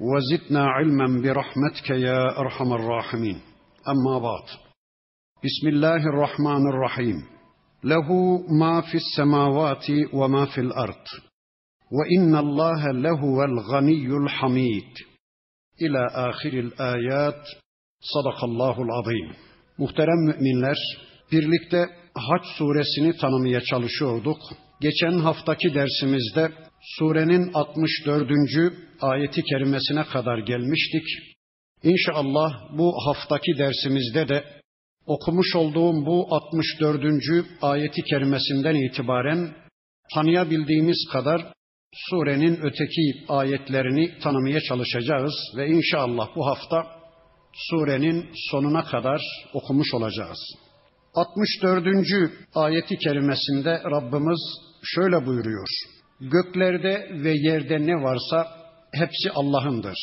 وزدنا علما برحمتك يا ارحم الراحمين اما بعد بسم الله الرحمن الرحيم له ما في السماوات وما في الارض وان الله لهو الغني الحميد الى اخر الايات صدق الله العظيم Muhterem müminler, birlikte Haç suresini tanımaya çalışıyorduk. Geçen haftaki dersimizde surenin 64. ayeti kerimesine kadar gelmiştik. İnşallah bu haftaki dersimizde de okumuş olduğum bu 64. ayeti kerimesinden itibaren tanıyabildiğimiz kadar surenin öteki ayetlerini tanımaya çalışacağız ve inşallah bu hafta surenin sonuna kadar okumuş olacağız. 64. ayeti kerimesinde Rabbimiz şöyle buyuruyor. Göklerde ve yerde ne varsa hepsi Allah'ındır.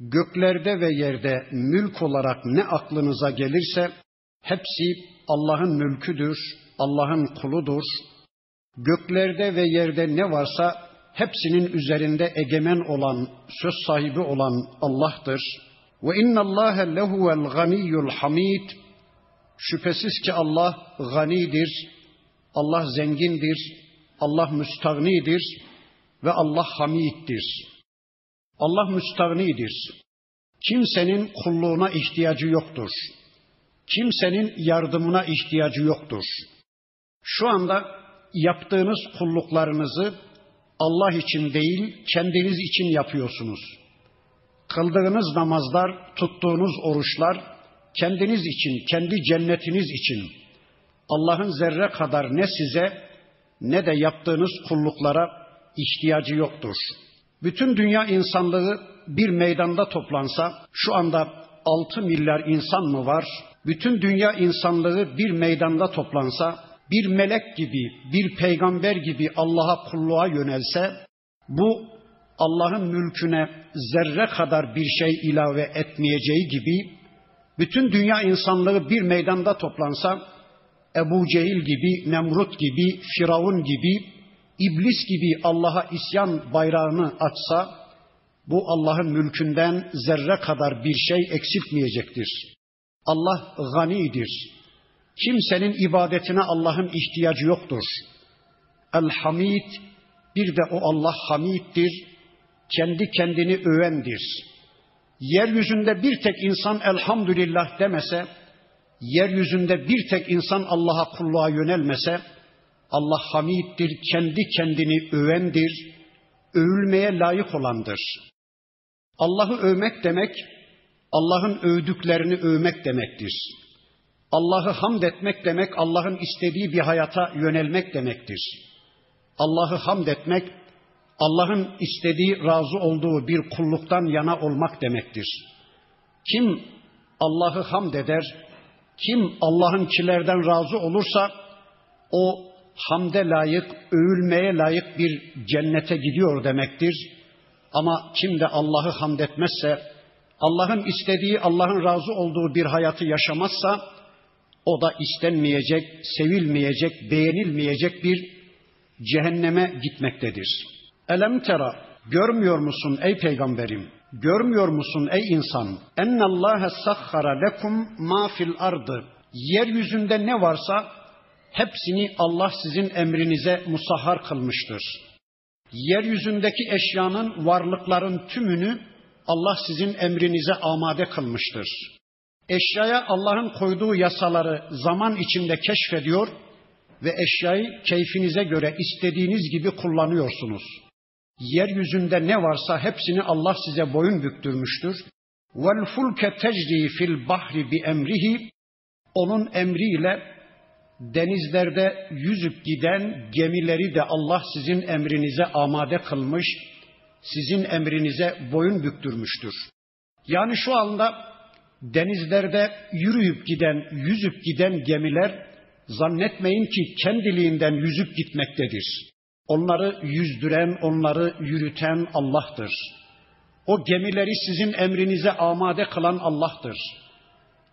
Göklerde ve yerde mülk olarak ne aklınıza gelirse hepsi Allah'ın mülküdür, Allah'ın kuludur. Göklerde ve yerde ne varsa hepsinin üzerinde egemen olan, söz sahibi olan Allah'tır. Ve inna Allah lehuvel ganiyyul hamid. Şüphesiz ki Allah ganidir, Allah zengindir, Allah müstagnidir ve Allah hamiddir. Allah müstagnidir. Kimsenin kulluğuna ihtiyacı yoktur. Kimsenin yardımına ihtiyacı yoktur. Şu anda yaptığınız kulluklarınızı Allah için değil, kendiniz için yapıyorsunuz. Kıldığınız namazlar, tuttuğunuz oruçlar kendiniz için, kendi cennetiniz için Allah'ın zerre kadar ne size ne de yaptığınız kulluklara ihtiyacı yoktur. Bütün dünya insanlığı bir meydanda toplansa, şu anda 6 milyar insan mı var? Bütün dünya insanlığı bir meydanda toplansa, bir melek gibi, bir peygamber gibi Allah'a kulluğa yönelse, bu Allah'ın mülküne zerre kadar bir şey ilave etmeyeceği gibi, bütün dünya insanlığı bir meydanda toplansa, Ebu Cehil gibi, Nemrut gibi, Firavun gibi, İblis gibi Allah'a isyan bayrağını açsa, bu Allah'ın mülkünden zerre kadar bir şey eksiltmeyecektir. Allah ganidir. Kimsenin ibadetine Allah'ın ihtiyacı yoktur. El-Hamid, bir de o Allah Hamiddir, kendi kendini övendir. Yeryüzünde bir tek insan elhamdülillah demese, yeryüzünde bir tek insan Allah'a kulluğa yönelmese, Allah hamiddir, kendi kendini övendir, övülmeye layık olandır. Allah'ı övmek demek, Allah'ın övdüklerini övmek demektir. Allah'ı hamd etmek demek, Allah'ın istediği bir hayata yönelmek demektir. Allah'ı hamd etmek, Allah'ın istediği, razı olduğu bir kulluktan yana olmak demektir. Kim Allah'ı hamd eder, kim Allah'ın kilerden razı olursa, o hamde layık, övülmeye layık bir cennete gidiyor demektir. Ama kim de Allah'ı hamd etmezse, Allah'ın istediği, Allah'ın razı olduğu bir hayatı yaşamazsa, o da istenmeyecek, sevilmeyecek, beğenilmeyecek bir cehenneme gitmektedir. Elem tera, görmüyor musun ey peygamberim? Görmüyor musun ey insan? Ennallâhe sahhara lekum ma fil ardı. Yeryüzünde ne varsa hepsini Allah sizin emrinize musahhar kılmıştır. Yeryüzündeki eşyanın, varlıkların tümünü Allah sizin emrinize amade kılmıştır. Eşyaya Allah'ın koyduğu yasaları zaman içinde keşfediyor ve eşyayı keyfinize göre istediğiniz gibi kullanıyorsunuz. Yeryüzünde ne varsa hepsini Allah size boyun büktürmüştür. Vel fulke tecri fil bahri bi emrihi onun emriyle denizlerde yüzüp giden gemileri de Allah sizin emrinize amade kılmış sizin emrinize boyun büktürmüştür. Yani şu anda denizlerde yürüyüp giden, yüzüp giden gemiler zannetmeyin ki kendiliğinden yüzüp gitmektedir. Onları yüzdüren, onları yürüten Allah'tır. O gemileri sizin emrinize amade kılan Allah'tır.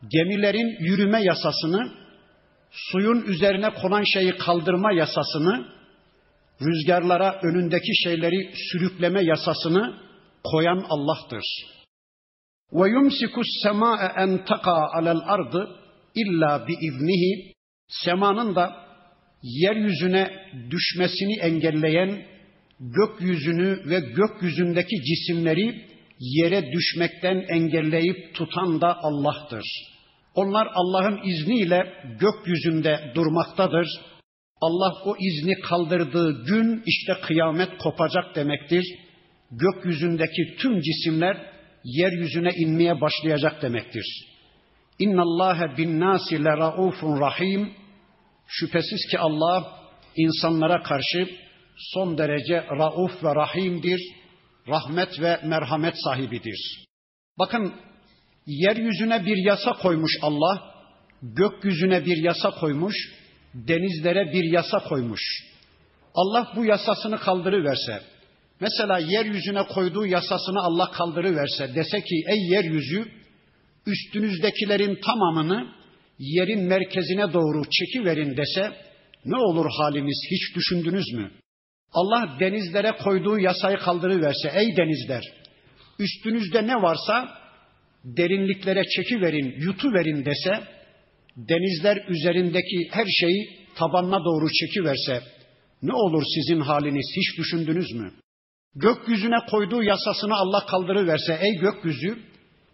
Gemilerin yürüme yasasını, suyun üzerine konan şeyi kaldırma yasasını, rüzgarlara önündeki şeyleri sürükleme yasasını koyan Allah'tır. Ve yumsikus sema'e en taka alel ardı illa bi iznihi semanın da yeryüzüne düşmesini engelleyen gökyüzünü ve gökyüzündeki cisimleri yere düşmekten engelleyip tutan da Allah'tır. Onlar Allah'ın izniyle gökyüzünde durmaktadır. Allah o izni kaldırdığı gün işte kıyamet kopacak demektir. Gökyüzündeki tüm cisimler yeryüzüne inmeye başlayacak demektir. İnna Allahe bin nasi raufun rahim. Şüphesiz ki Allah insanlara karşı son derece rauf ve rahimdir. Rahmet ve merhamet sahibidir. Bakın yeryüzüne bir yasa koymuş Allah, gökyüzüne bir yasa koymuş, denizlere bir yasa koymuş. Allah bu yasasını kaldırıverse, mesela yeryüzüne koyduğu yasasını Allah kaldırıverse, dese ki ey yeryüzü üstünüzdekilerin tamamını yerin merkezine doğru çekiverin dese ne olur halimiz hiç düşündünüz mü? Allah denizlere koyduğu yasayı kaldırıverse ey denizler üstünüzde ne varsa derinliklere çekiverin, yutuverin dese denizler üzerindeki her şeyi tabanına doğru çekiverse ne olur sizin haliniz hiç düşündünüz mü? Gökyüzüne koyduğu yasasını Allah kaldırıverse ey gökyüzü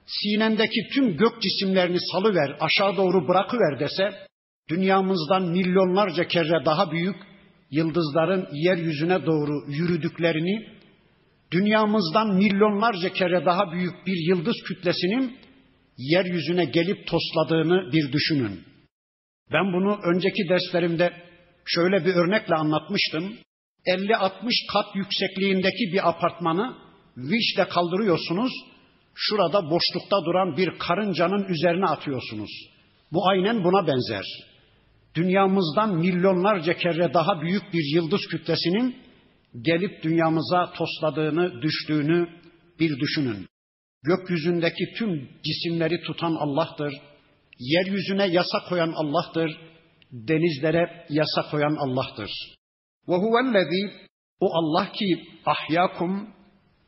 sinendeki tüm gök cisimlerini salıver, aşağı doğru bırakıver dese, dünyamızdan milyonlarca kere daha büyük yıldızların yeryüzüne doğru yürüdüklerini, dünyamızdan milyonlarca kere daha büyük bir yıldız kütlesinin yeryüzüne gelip tosladığını bir düşünün. Ben bunu önceki derslerimde şöyle bir örnekle anlatmıştım. 50-60 kat yüksekliğindeki bir apartmanı vinçle kaldırıyorsunuz şurada boşlukta duran bir karıncanın üzerine atıyorsunuz. Bu aynen buna benzer. Dünyamızdan milyonlarca kere daha büyük bir yıldız kütlesinin gelip dünyamıza tosladığını, düştüğünü bir düşünün. Gökyüzündeki tüm cisimleri tutan Allah'tır. Yeryüzüne yasa koyan Allah'tır. Denizlere yasa koyan Allah'tır. Ve huvellezî o Allah ki ahyakum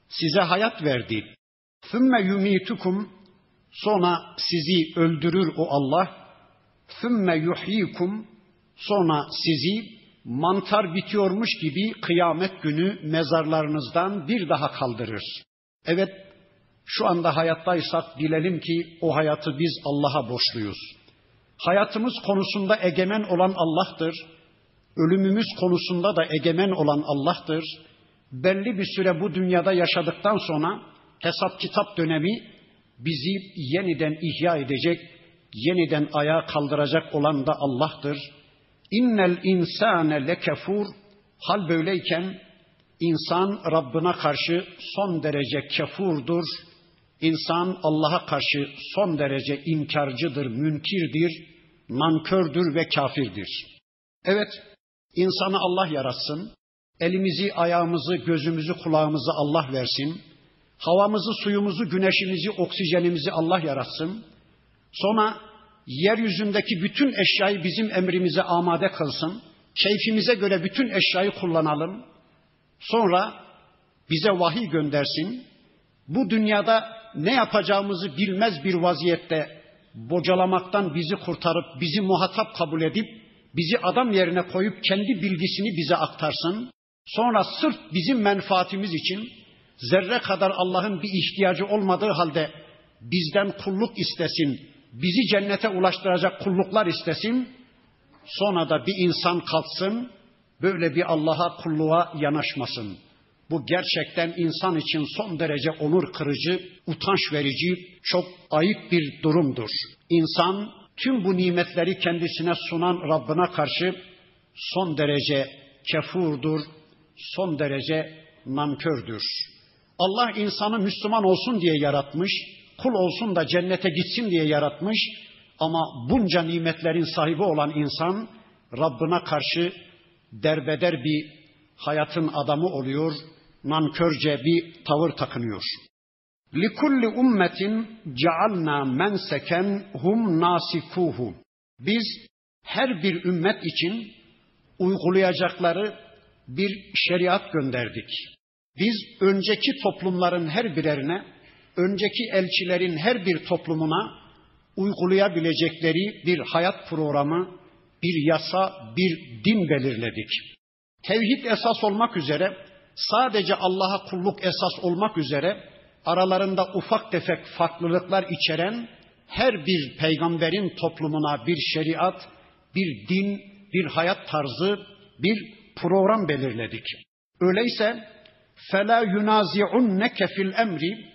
size hayat verdi. Sümme yumitukum sonra sizi öldürür o Allah. Sümme yuhyikum sonra sizi mantar bitiyormuş gibi kıyamet günü mezarlarınızdan bir daha kaldırır. Evet şu anda hayattaysak bilelim ki o hayatı biz Allah'a borçluyuz. Hayatımız konusunda egemen olan Allah'tır. Ölümümüz konusunda da egemen olan Allah'tır. Belli bir süre bu dünyada yaşadıktan sonra hesap kitap dönemi bizi yeniden ihya edecek, yeniden ayağa kaldıracak olan da Allah'tır. İnnel insane lekefur hal böyleyken insan Rabbına karşı son derece kefurdur. İnsan Allah'a karşı son derece inkarcıdır, münkirdir, nankördür ve kafirdir. Evet, insanı Allah yaratsın, elimizi, ayağımızı, gözümüzü, kulağımızı Allah versin, havamızı, suyumuzu, güneşimizi, oksijenimizi Allah yaratsın. Sonra yeryüzündeki bütün eşyayı bizim emrimize amade kılsın. Keyfimize göre bütün eşyayı kullanalım. Sonra bize vahiy göndersin. Bu dünyada ne yapacağımızı bilmez bir vaziyette bocalamaktan bizi kurtarıp bizi muhatap kabul edip bizi adam yerine koyup kendi bilgisini bize aktarsın. Sonra sırf bizim menfaatimiz için zerre kadar Allah'ın bir ihtiyacı olmadığı halde bizden kulluk istesin, bizi cennete ulaştıracak kulluklar istesin, sonra da bir insan kalksın, böyle bir Allah'a kulluğa yanaşmasın. Bu gerçekten insan için son derece onur kırıcı, utanç verici, çok ayıp bir durumdur. İnsan tüm bu nimetleri kendisine sunan Rabbine karşı son derece kefurdur, son derece nankördür. Allah insanı Müslüman olsun diye yaratmış, kul olsun da cennete gitsin diye yaratmış ama bunca nimetlerin sahibi olan insan Rabbine karşı derbeder bir hayatın adamı oluyor, nankörce bir tavır takınıyor. لِكُلِّ ummetin cealna menseken hum nasikuhu. Biz her bir ümmet için uygulayacakları bir şeriat gönderdik. Biz önceki toplumların her birerine, önceki elçilerin her bir toplumuna uygulayabilecekleri bir hayat programı, bir yasa, bir din belirledik. Tevhid esas olmak üzere, sadece Allah'a kulluk esas olmak üzere aralarında ufak tefek farklılıklar içeren her bir peygamberin toplumuna bir şeriat, bir din, bir hayat tarzı, bir program belirledik. Öyleyse fela yunazi'unneke fil emri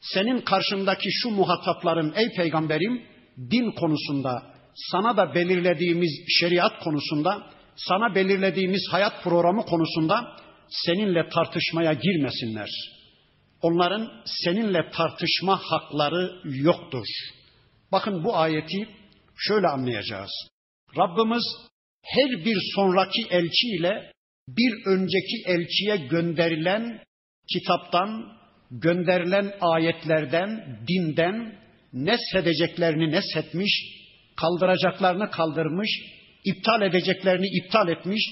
senin karşındaki şu muhatapların ey peygamberim din konusunda sana da belirlediğimiz şeriat konusunda sana belirlediğimiz hayat programı konusunda seninle tartışmaya girmesinler. Onların seninle tartışma hakları yoktur. Bakın bu ayeti şöyle anlayacağız. Rabbimiz her bir sonraki elçiyle bir önceki elçiye gönderilen kitaptan, gönderilen ayetlerden, dinden neshedeceklerini neshetmiş, kaldıracaklarını kaldırmış, iptal edeceklerini iptal etmiş,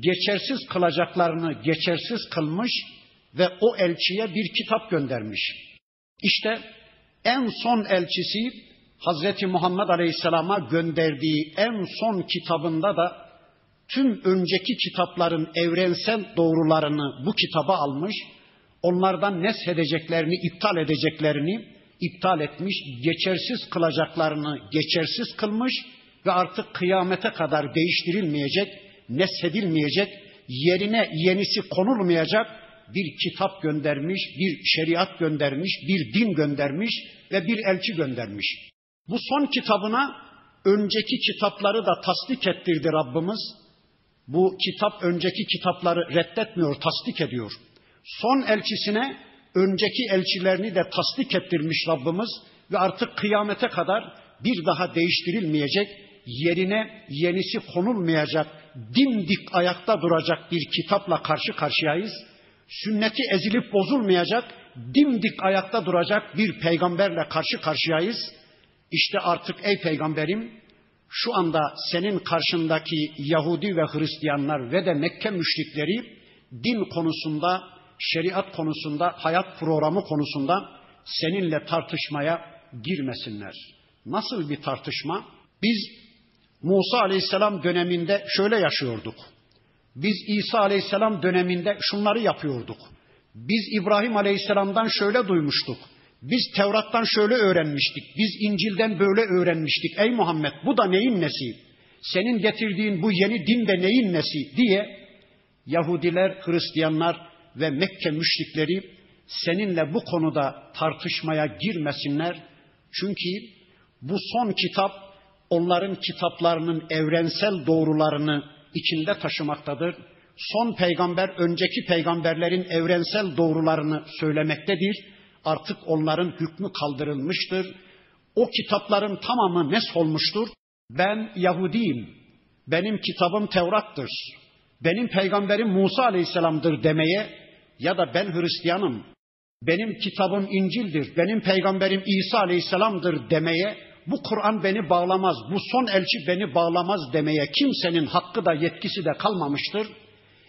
geçersiz kılacaklarını geçersiz kılmış ve o elçiye bir kitap göndermiş. İşte en son elçisi Hazreti Muhammed Aleyhisselam'a gönderdiği en son kitabında da tüm önceki kitapların evrensel doğrularını bu kitaba almış, onlardan neshedeceklerini, iptal edeceklerini iptal etmiş, geçersiz kılacaklarını geçersiz kılmış ve artık kıyamete kadar değiştirilmeyecek, neshedilmeyecek, yerine yenisi konulmayacak bir kitap göndermiş, bir şeriat göndermiş, bir din göndermiş ve bir elçi göndermiş. Bu son kitabına önceki kitapları da tasdik ettirdi Rabbimiz. Bu kitap önceki kitapları reddetmiyor, tasdik ediyor. Son elçisine önceki elçilerini de tasdik ettirmiş Rabbimiz ve artık kıyamete kadar bir daha değiştirilmeyecek, yerine yenisi konulmayacak, dimdik ayakta duracak bir kitapla karşı karşıyayız. Sünneti ezilip bozulmayacak, dimdik ayakta duracak bir peygamberle karşı karşıyayız. İşte artık ey peygamberim şu anda senin karşındaki Yahudi ve Hristiyanlar ve de Mekke müşrikleri din konusunda, şeriat konusunda, hayat programı konusunda seninle tartışmaya girmesinler. Nasıl bir tartışma? Biz Musa Aleyhisselam döneminde şöyle yaşıyorduk. Biz İsa Aleyhisselam döneminde şunları yapıyorduk. Biz İbrahim Aleyhisselam'dan şöyle duymuştuk. Biz Tevrat'tan şöyle öğrenmiştik. Biz İncil'den böyle öğrenmiştik. Ey Muhammed bu da neyin nesi? Senin getirdiğin bu yeni din de neyin nesi diye Yahudiler, Hristiyanlar ve Mekke müşrikleri seninle bu konuda tartışmaya girmesinler. Çünkü bu son kitap onların kitaplarının evrensel doğrularını içinde taşımaktadır. Son peygamber önceki peygamberlerin evrensel doğrularını söylemektedir artık onların hükmü kaldırılmıştır. O kitapların tamamı nes olmuştur. Ben Yahudiyim. Benim kitabım Tevrat'tır. Benim peygamberim Musa Aleyhisselam'dır demeye ya da ben Hristiyanım. Benim kitabım İncil'dir. Benim peygamberim İsa Aleyhisselam'dır demeye bu Kur'an beni bağlamaz, bu son elçi beni bağlamaz demeye kimsenin hakkı da yetkisi de kalmamıştır.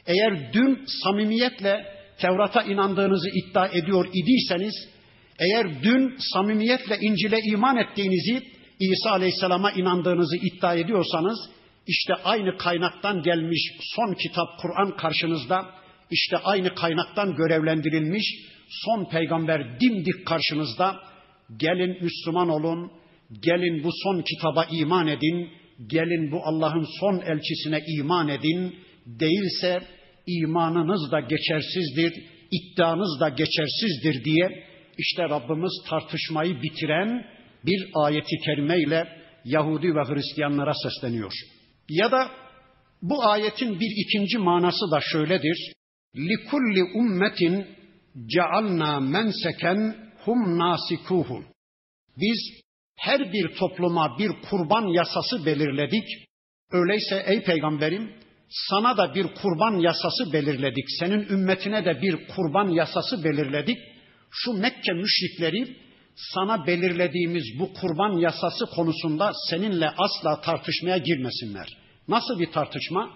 Eğer dün samimiyetle Tevrat'a inandığınızı iddia ediyor idiyseniz, eğer dün samimiyetle İncil'e iman ettiğinizi, İsa Aleyhisselam'a inandığınızı iddia ediyorsanız, işte aynı kaynaktan gelmiş son kitap Kur'an karşınızda, işte aynı kaynaktan görevlendirilmiş son peygamber dimdik karşınızda, gelin Müslüman olun, gelin bu son kitaba iman edin, gelin bu Allah'ın son elçisine iman edin, değilse imanınız da geçersizdir, iddianız da geçersizdir diye işte Rabbimiz tartışmayı bitiren bir ayeti kerimeyle Yahudi ve Hristiyanlara sesleniyor. Ya da bu ayetin bir ikinci manası da şöyledir. Likulli ummetin cealna menseken hum nasikuhu. Biz her bir topluma bir kurban yasası belirledik. Öyleyse ey peygamberim sana da bir kurban yasası belirledik. Senin ümmetine de bir kurban yasası belirledik. Şu Mekke müşrikleri sana belirlediğimiz bu kurban yasası konusunda seninle asla tartışmaya girmesinler. Nasıl bir tartışma?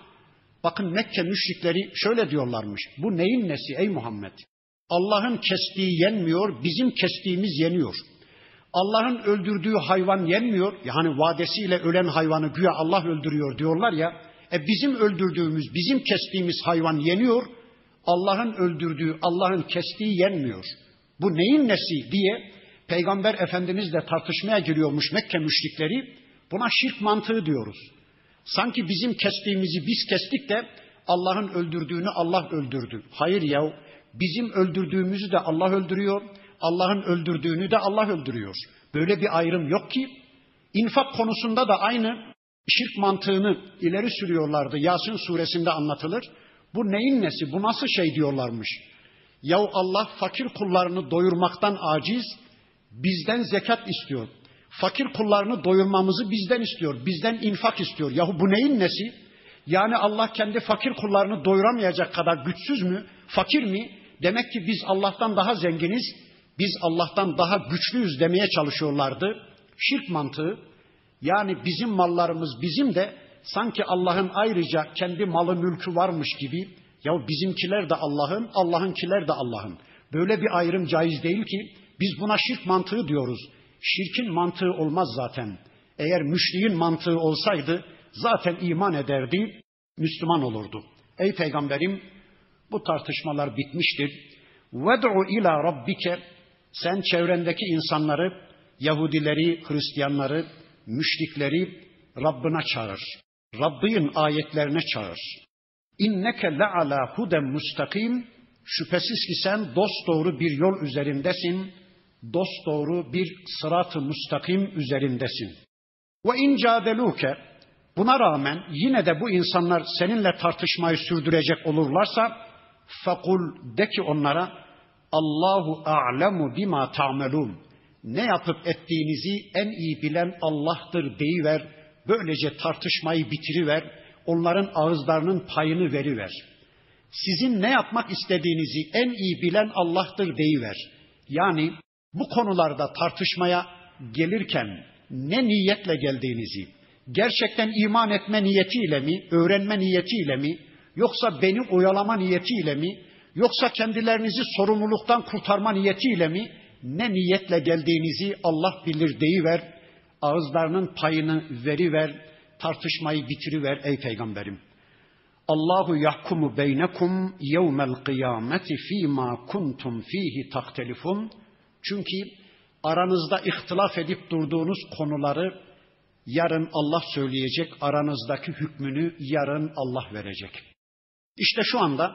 Bakın Mekke müşrikleri şöyle diyorlarmış. Bu neyin nesi ey Muhammed? Allah'ın kestiği yenmiyor, bizim kestiğimiz yeniyor. Allah'ın öldürdüğü hayvan yenmiyor. Yani vadesiyle ölen hayvanı güya Allah öldürüyor diyorlar ya. E bizim öldürdüğümüz, bizim kestiğimiz hayvan yeniyor. Allah'ın öldürdüğü, Allah'ın kestiği yenmiyor. Bu neyin nesi diye Peygamber Efendimizle tartışmaya giriyormuş Mekke müşrikleri. Buna şirk mantığı diyoruz. Sanki bizim kestiğimizi biz kestik de Allah'ın öldürdüğünü Allah öldürdü. Hayır ya, bizim öldürdüğümüzü de Allah öldürüyor. Allah'ın öldürdüğünü de Allah öldürüyor. Böyle bir ayrım yok ki. İnfak konusunda da aynı şirk mantığını ileri sürüyorlardı. Yasin suresinde anlatılır. Bu neyin nesi, bu nasıl şey diyorlarmış. Yahu Allah fakir kullarını doyurmaktan aciz, bizden zekat istiyor. Fakir kullarını doyurmamızı bizden istiyor. Bizden infak istiyor. Yahu bu neyin nesi? Yani Allah kendi fakir kullarını doyuramayacak kadar güçsüz mü? Fakir mi? Demek ki biz Allah'tan daha zenginiz, biz Allah'tan daha güçlüyüz demeye çalışıyorlardı. Şirk mantığı. Yani bizim mallarımız bizim de sanki Allah'ın ayrıca kendi malı mülkü varmış gibi. Ya bizimkiler de Allah'ın, Allah'ınkiler de Allah'ın. Böyle bir ayrım caiz değil ki. Biz buna şirk mantığı diyoruz. Şirkin mantığı olmaz zaten. Eğer müşriğin mantığı olsaydı zaten iman ederdi, Müslüman olurdu. Ey peygamberim bu tartışmalar bitmiştir. Ved'u ila rabbike sen çevrendeki insanları, Yahudileri, Hristiyanları, müşrikleri Rabbına çağır. Rabbin ayetlerine çağır. İnneke le'ala huden mustakim. Şüphesiz ki sen dost doğru bir yol üzerindesin. Dost doğru bir sırat-ı müstakim üzerindesin. Ve in cadeluke buna rağmen yine de bu insanlar seninle tartışmayı sürdürecek olurlarsa fakul de ki onlara Allahu a'lemu bima ta'melun. Ne yapıp ettiğinizi en iyi bilen Allah'tır deyiver. Böylece tartışmayı bitiriver. Onların ağızlarının payını veriver. Sizin ne yapmak istediğinizi en iyi bilen Allah'tır deyiver. Yani bu konularda tartışmaya gelirken ne niyetle geldiğinizi, gerçekten iman etme niyetiyle mi, öğrenme niyetiyle mi, yoksa beni oyalama niyetiyle mi, yoksa kendilerinizi sorumluluktan kurtarma niyetiyle mi, ne niyetle geldiğinizi Allah bilir deyiver, ağızlarının payını veriver, tartışmayı bitiriver ey peygamberim. Allahu yahkumu beynekum yevmel kıyameti fîmâ kuntum fihi taktelifun. Çünkü aranızda ihtilaf edip durduğunuz konuları yarın Allah söyleyecek, aranızdaki hükmünü yarın Allah verecek. İşte şu anda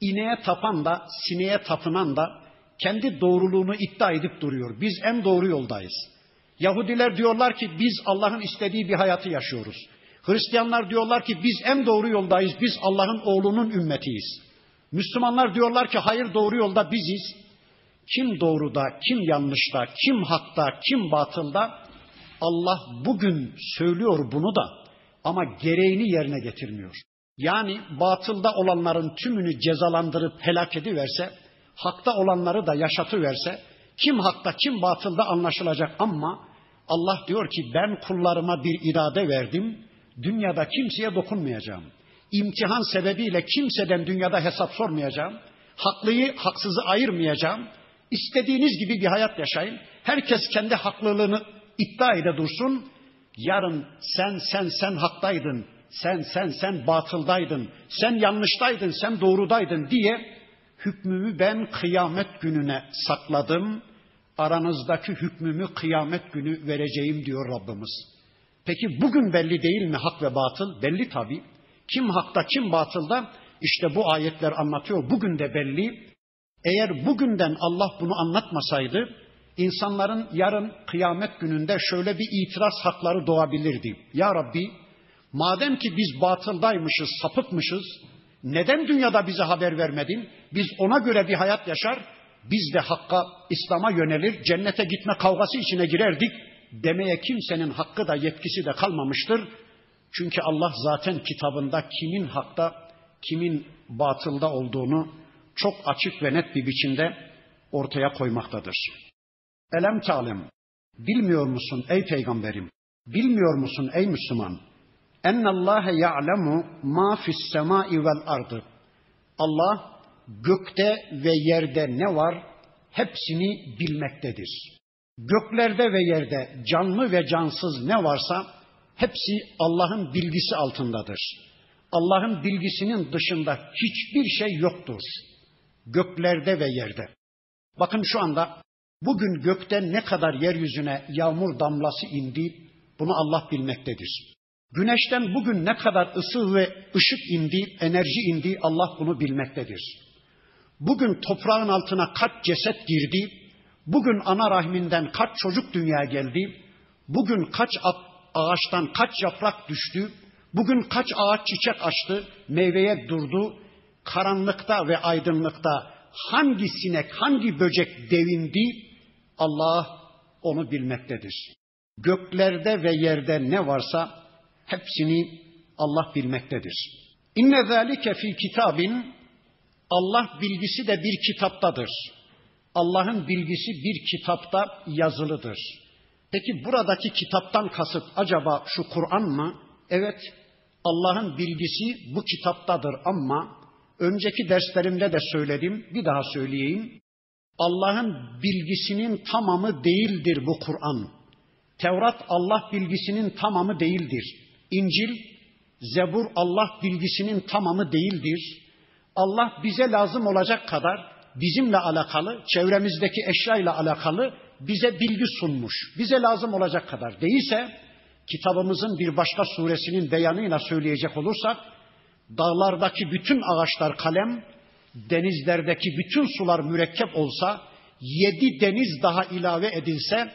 ineğe tapan da, sineğe tapınan da kendi doğruluğunu iddia edip duruyor. Biz en doğru yoldayız. Yahudiler diyorlar ki biz Allah'ın istediği bir hayatı yaşıyoruz. Hristiyanlar diyorlar ki biz en doğru yoldayız. Biz Allah'ın oğlunun ümmetiyiz. Müslümanlar diyorlar ki hayır doğru yolda biziz. Kim doğruda, kim yanlışta, kim hakta, kim batılda Allah bugün söylüyor bunu da ama gereğini yerine getirmiyor. Yani batılda olanların tümünü cezalandırıp helak ediverse, hakta olanları da yaşatıverse, kim hakta kim batılda anlaşılacak ama Allah diyor ki ben kullarıma bir irade verdim, dünyada kimseye dokunmayacağım. İmtihan sebebiyle kimseden dünyada hesap sormayacağım. Haklıyı haksızı ayırmayacağım. İstediğiniz gibi bir hayat yaşayın. Herkes kendi haklılığını iddia ede dursun. Yarın sen sen sen haktaydın. Sen sen sen batıldaydın. Sen yanlıştaydın, sen doğrudaydın diye hükmümü ben kıyamet gününe sakladım. Aranızdaki hükmümü kıyamet günü vereceğim diyor Rabbimiz. Peki bugün belli değil mi hak ve batıl? Belli tabi. Kim hakta kim batılda? İşte bu ayetler anlatıyor. Bugün de belli. Eğer bugünden Allah bunu anlatmasaydı insanların yarın kıyamet gününde şöyle bir itiraz hakları doğabilirdi. Ya Rabbi madem ki biz batıldaymışız, sapıkmışız, Neden dünyada bize haber vermedin? Biz ona göre bir hayat yaşar, biz de Hakk'a, İslam'a yönelir, cennete gitme kavgası içine girerdik demeye kimsenin hakkı da yetkisi de kalmamıştır. Çünkü Allah zaten kitabında kimin hakta, kimin batılda olduğunu çok açık ve net bir biçimde ortaya koymaktadır. Elem talim, bilmiyor musun ey peygamberim, bilmiyor musun ey Müslüman? Ennallâhe ya'lemu ma fis semâi vel ardı. Allah gökte ve yerde ne var hepsini bilmektedir. Göklerde ve yerde canlı ve cansız ne varsa hepsi Allah'ın bilgisi altındadır. Allah'ın bilgisinin dışında hiçbir şey yoktur. Göklerde ve yerde. Bakın şu anda bugün gökten ne kadar yeryüzüne yağmur damlası indi bunu Allah bilmektedir. Güneşten bugün ne kadar ısı ve ışık indi, enerji indi Allah bunu bilmektedir. Bugün toprağın altına kaç ceset girdi, bugün ana rahminden kaç çocuk dünyaya geldi, bugün kaç ağaçtan kaç yaprak düştü, bugün kaç ağaç çiçek açtı, meyveye durdu, karanlıkta ve aydınlıkta hangi sinek, hangi böcek devindi, Allah onu bilmektedir. Göklerde ve yerde ne varsa hepsini Allah bilmektedir. İnne zâlike fi kitabin Allah bilgisi de bir kitaptadır. Allah'ın bilgisi bir kitapta yazılıdır. Peki buradaki kitaptan kasıt acaba şu Kur'an mı? Evet, Allah'ın bilgisi bu kitaptadır ama önceki derslerimde de söyledim, bir daha söyleyeyim. Allah'ın bilgisinin tamamı değildir bu Kur'an. Tevrat Allah bilgisinin tamamı değildir. İncil, Zebur Allah bilgisinin tamamı değildir. Allah bize lazım olacak kadar bizimle alakalı, çevremizdeki eşyayla alakalı bize bilgi sunmuş. Bize lazım olacak kadar değilse kitabımızın bir başka suresinin beyanıyla söyleyecek olursak dağlardaki bütün ağaçlar kalem, denizlerdeki bütün sular mürekkep olsa, yedi deniz daha ilave edilse,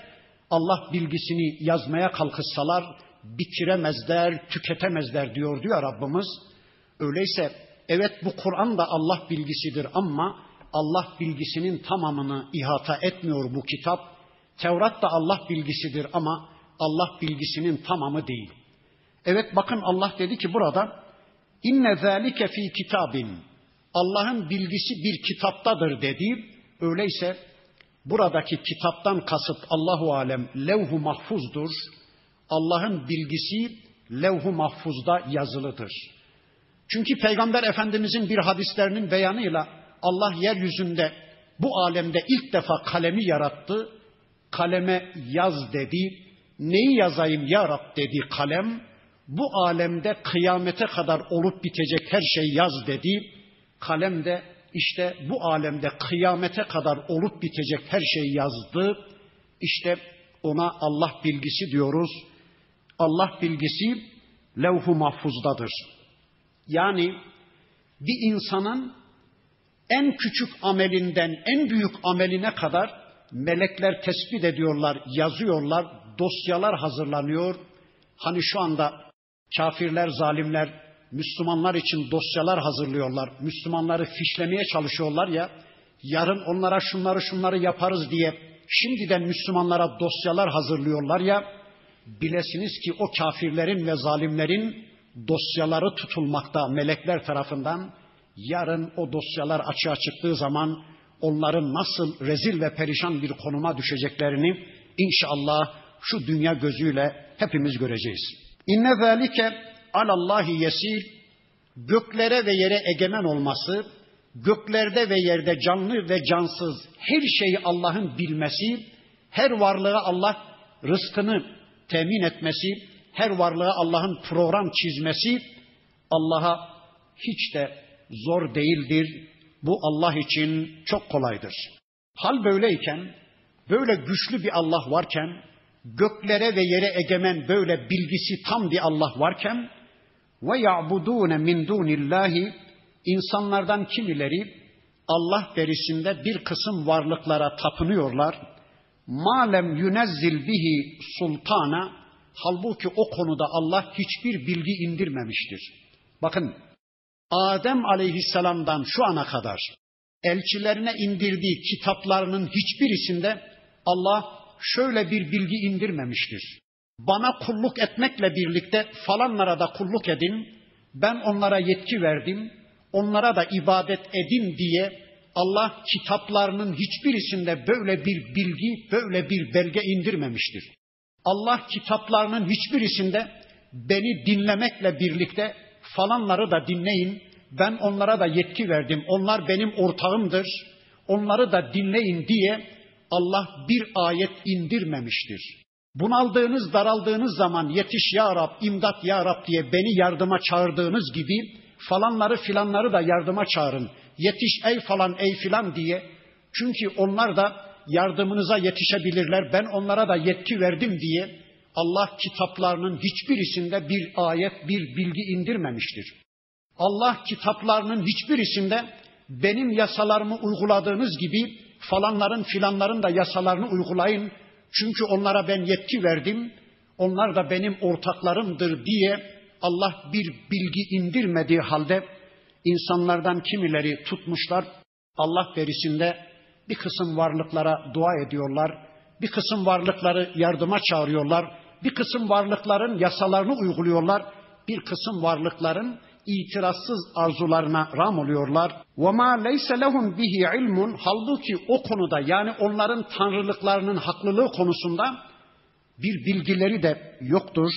Allah bilgisini yazmaya kalkışsalar bitiremezler, tüketemezler diyor diyor Rabbimiz. Öyleyse evet bu Kur'an da Allah bilgisidir ama Allah bilgisinin tamamını ihata etmiyor bu kitap. Tevrat da Allah bilgisidir ama Allah bilgisinin tamamı değil. Evet bakın Allah dedi ki burada inne zalike fi kitabin Allah'ın bilgisi bir kitaptadır dedi. Öyleyse buradaki kitaptan kasıt Allahu alem levhu mahfuzdur. Allah'ın bilgisi levhu mahfuzda yazılıdır. Çünkü Peygamber Efendimizin bir hadislerinin beyanıyla Allah yeryüzünde bu alemde ilk defa kalemi yarattı. Kaleme yaz dedi. Neyi yazayım ya Rab dedi kalem. Bu alemde kıyamete kadar olup bitecek her şey yaz dedi. Kalem de işte bu alemde kıyamete kadar olup bitecek her şeyi yazdı. İşte ona Allah bilgisi diyoruz. Allah bilgisi levh-u mahfuzdadır. Yani bir insanın en küçük amelinden en büyük ameline kadar melekler tespit ediyorlar, yazıyorlar, dosyalar hazırlanıyor. Hani şu anda kafirler, zalimler Müslümanlar için dosyalar hazırlıyorlar. Müslümanları fişlemeye çalışıyorlar ya. Yarın onlara şunları şunları yaparız diye şimdiden Müslümanlara dosyalar hazırlıyorlar ya. Bilesiniz ki o kafirlerin ve zalimlerin dosyaları tutulmakta melekler tarafından. Yarın o dosyalar açığa çıktığı zaman onların nasıl rezil ve perişan bir konuma düşeceklerini inşallah şu dünya gözüyle hepimiz göreceğiz. İnne zalike alallahi yesir göklere ve yere egemen olması, göklerde ve yerde canlı ve cansız her şeyi Allah'ın bilmesi, her varlığa Allah rızkını temin etmesi, her varlığa Allah'ın program çizmesi Allah'a hiç de zor değildir. Bu Allah için çok kolaydır. Hal böyleyken, böyle güçlü bir Allah varken, göklere ve yere egemen böyle bilgisi tam bir Allah varken ve ya'budun min dunillahi insanlardan kimileri Allah berisinde bir kısım varlıklara tapınıyorlar. Malem yunezzil bihi sultana halbuki o konuda Allah hiçbir bilgi indirmemiştir. Bakın Adem aleyhisselamdan şu ana kadar elçilerine indirdiği kitaplarının hiçbirisinde Allah şöyle bir bilgi indirmemiştir. Bana kulluk etmekle birlikte falanlara da kulluk edin, ben onlara yetki verdim, onlara da ibadet edin diye Allah kitaplarının hiçbirisinde böyle bir bilgi, böyle bir belge indirmemiştir. Allah kitaplarının hiçbirisinde beni dinlemekle birlikte falanları da dinleyin, ben onlara da yetki verdim, onlar benim ortağımdır, onları da dinleyin diye Allah bir ayet indirmemiştir. Bunaldığınız, daraldığınız zaman yetiş ya Rab, imdat ya Rab diye beni yardıma çağırdığınız gibi falanları filanları da yardıma çağırın. Yetiş ey falan ey filan diye. Çünkü onlar da yardımınıza yetişebilirler. Ben onlara da yetki verdim diye Allah kitaplarının hiçbirisinde bir ayet, bir bilgi indirmemiştir. Allah kitaplarının hiçbirisinde benim yasalarımı uyguladığınız gibi falanların filanların da yasalarını uygulayın. Çünkü onlara ben yetki verdim. Onlar da benim ortaklarımdır diye Allah bir bilgi indirmediği halde insanlardan kimileri tutmuşlar. Allah verisinde bir kısım varlıklara dua ediyorlar. Bir kısım varlıkları yardıma çağırıyorlar. Bir kısım varlıkların yasalarını uyguluyorlar. Bir kısım varlıkların itirazsız arzularına ram oluyorlar. وَمَا لَيْسَ لَهُمْ bihi ilmun Halbuki o konuda yani onların tanrılıklarının haklılığı konusunda bir bilgileri de yoktur.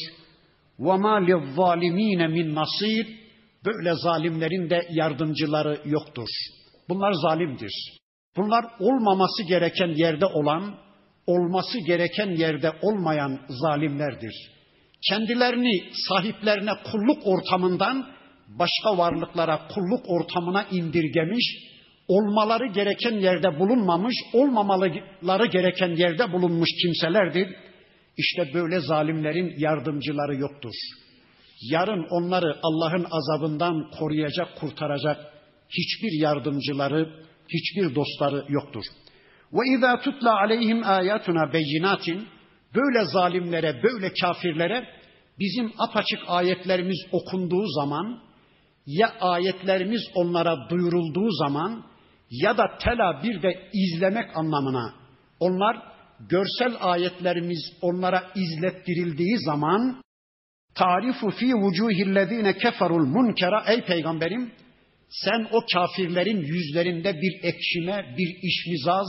وَمَا لِلظَّالِم۪ينَ min nasir Böyle zalimlerin de yardımcıları yoktur. Bunlar zalimdir. Bunlar olmaması gereken yerde olan, olması gereken yerde olmayan zalimlerdir. Kendilerini sahiplerine kulluk ortamından başka varlıklara kulluk ortamına indirgemiş, olmaları gereken yerde bulunmamış, olmamaları gereken yerde bulunmuş kimselerdir. İşte böyle zalimlerin yardımcıları yoktur. Yarın onları Allah'ın azabından koruyacak, kurtaracak hiçbir yardımcıları, hiçbir dostları yoktur. Ve izâ tutla aleyhim âyâtuna beyinatin böyle zalimlere, böyle kafirlere bizim apaçık ayetlerimiz okunduğu zaman ya ayetlerimiz onlara duyurulduğu zaman ya da tela bir de izlemek anlamına onlar görsel ayetlerimiz onlara izlettirildiği zaman tarifu fi vucuhillezine keferul munkera ey peygamberim sen o kafirlerin yüzlerinde bir ekşime, bir işmizaz,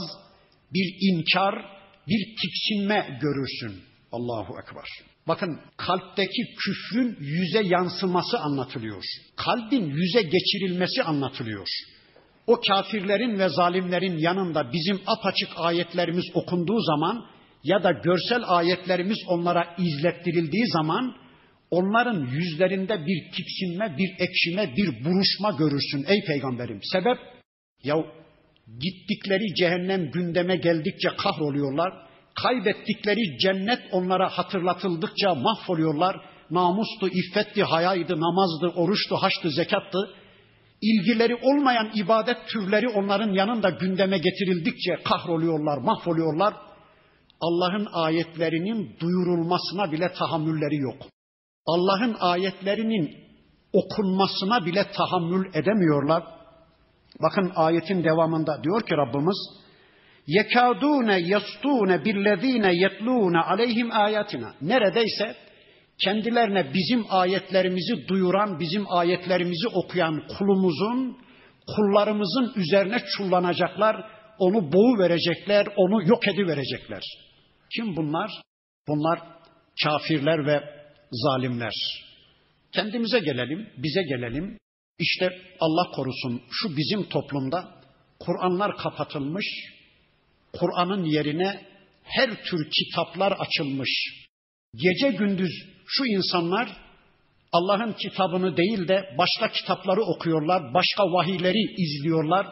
bir inkar, bir tiksinme görürsün. Allahu Ekber. Bakın kalpteki küfrün yüze yansıması anlatılıyor. Kalbin yüze geçirilmesi anlatılıyor. O kafirlerin ve zalimlerin yanında bizim apaçık ayetlerimiz okunduğu zaman ya da görsel ayetlerimiz onlara izlettirildiği zaman onların yüzlerinde bir tiksinme, bir ekşime, bir buruşma görürsün ey peygamberim. Sebep? Ya gittikleri cehennem gündeme geldikçe kahroluyorlar Kaybettikleri cennet onlara hatırlatıldıkça mahvoluyorlar. Namustu, iffetti, hayaydı, namazdı, oruçtu, haçtı, zekattı. İlgileri olmayan ibadet türleri onların yanında gündeme getirildikçe kahroluyorlar, mahvoluyorlar. Allah'ın ayetlerinin duyurulmasına bile tahammülleri yok. Allah'ın ayetlerinin okunmasına bile tahammül edemiyorlar. Bakın ayetin devamında diyor ki Rabbimiz yekadune yastune billezine yetlune aleyhim ayatina. Neredeyse kendilerine bizim ayetlerimizi duyuran, bizim ayetlerimizi okuyan kulumuzun, kullarımızın üzerine çullanacaklar, onu boğu verecekler, onu yok edi verecekler. Kim bunlar? Bunlar kafirler ve zalimler. Kendimize gelelim, bize gelelim. İşte Allah korusun şu bizim toplumda Kur'anlar kapatılmış, Kur'an'ın yerine her tür kitaplar açılmış. Gece gündüz şu insanlar Allah'ın kitabını değil de başka kitapları okuyorlar, başka vahiyleri izliyorlar,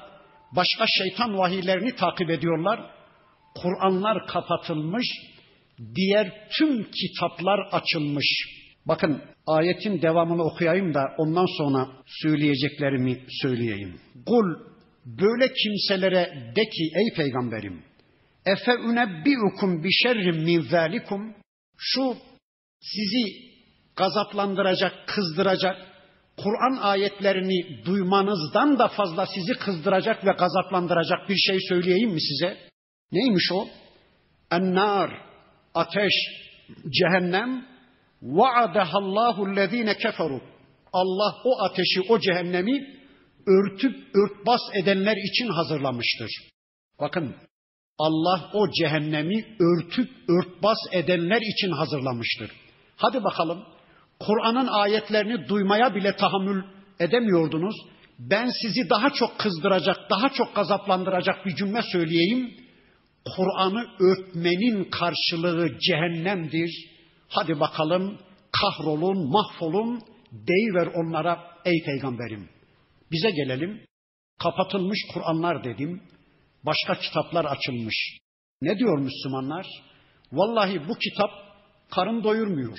başka şeytan vahiylerini takip ediyorlar. Kur'anlar kapatılmış, diğer tüm kitaplar açılmış. Bakın ayetin devamını okuyayım da ondan sonra söyleyeceklerimi söyleyeyim. Kul böyle kimselere de ki ey peygamberim Efe unebbiukum bi şerrin min zalikum şu sizi gazaplandıracak, kızdıracak, Kur'an ayetlerini duymanızdan da fazla sizi kızdıracak ve gazaplandıracak bir şey söyleyeyim mi size? Neymiş o? Ennar, ateş, cehennem, vaadahallahu lezine keferu. Allah o ateşi, o cehennemi örtüp örtbas edenler için hazırlamıştır. Bakın Allah o cehennemi örtüp örtbas edenler için hazırlamıştır. Hadi bakalım Kur'an'ın ayetlerini duymaya bile tahammül edemiyordunuz. Ben sizi daha çok kızdıracak, daha çok gazaplandıracak bir cümle söyleyeyim. Kur'an'ı örtmenin karşılığı cehennemdir. Hadi bakalım kahrolun, mahvolun, deyiver onlara ey peygamberim. Bize gelelim. Kapatılmış Kur'anlar dedim. Başka kitaplar açılmış. Ne diyor Müslümanlar? Vallahi bu kitap karın doyurmuyor.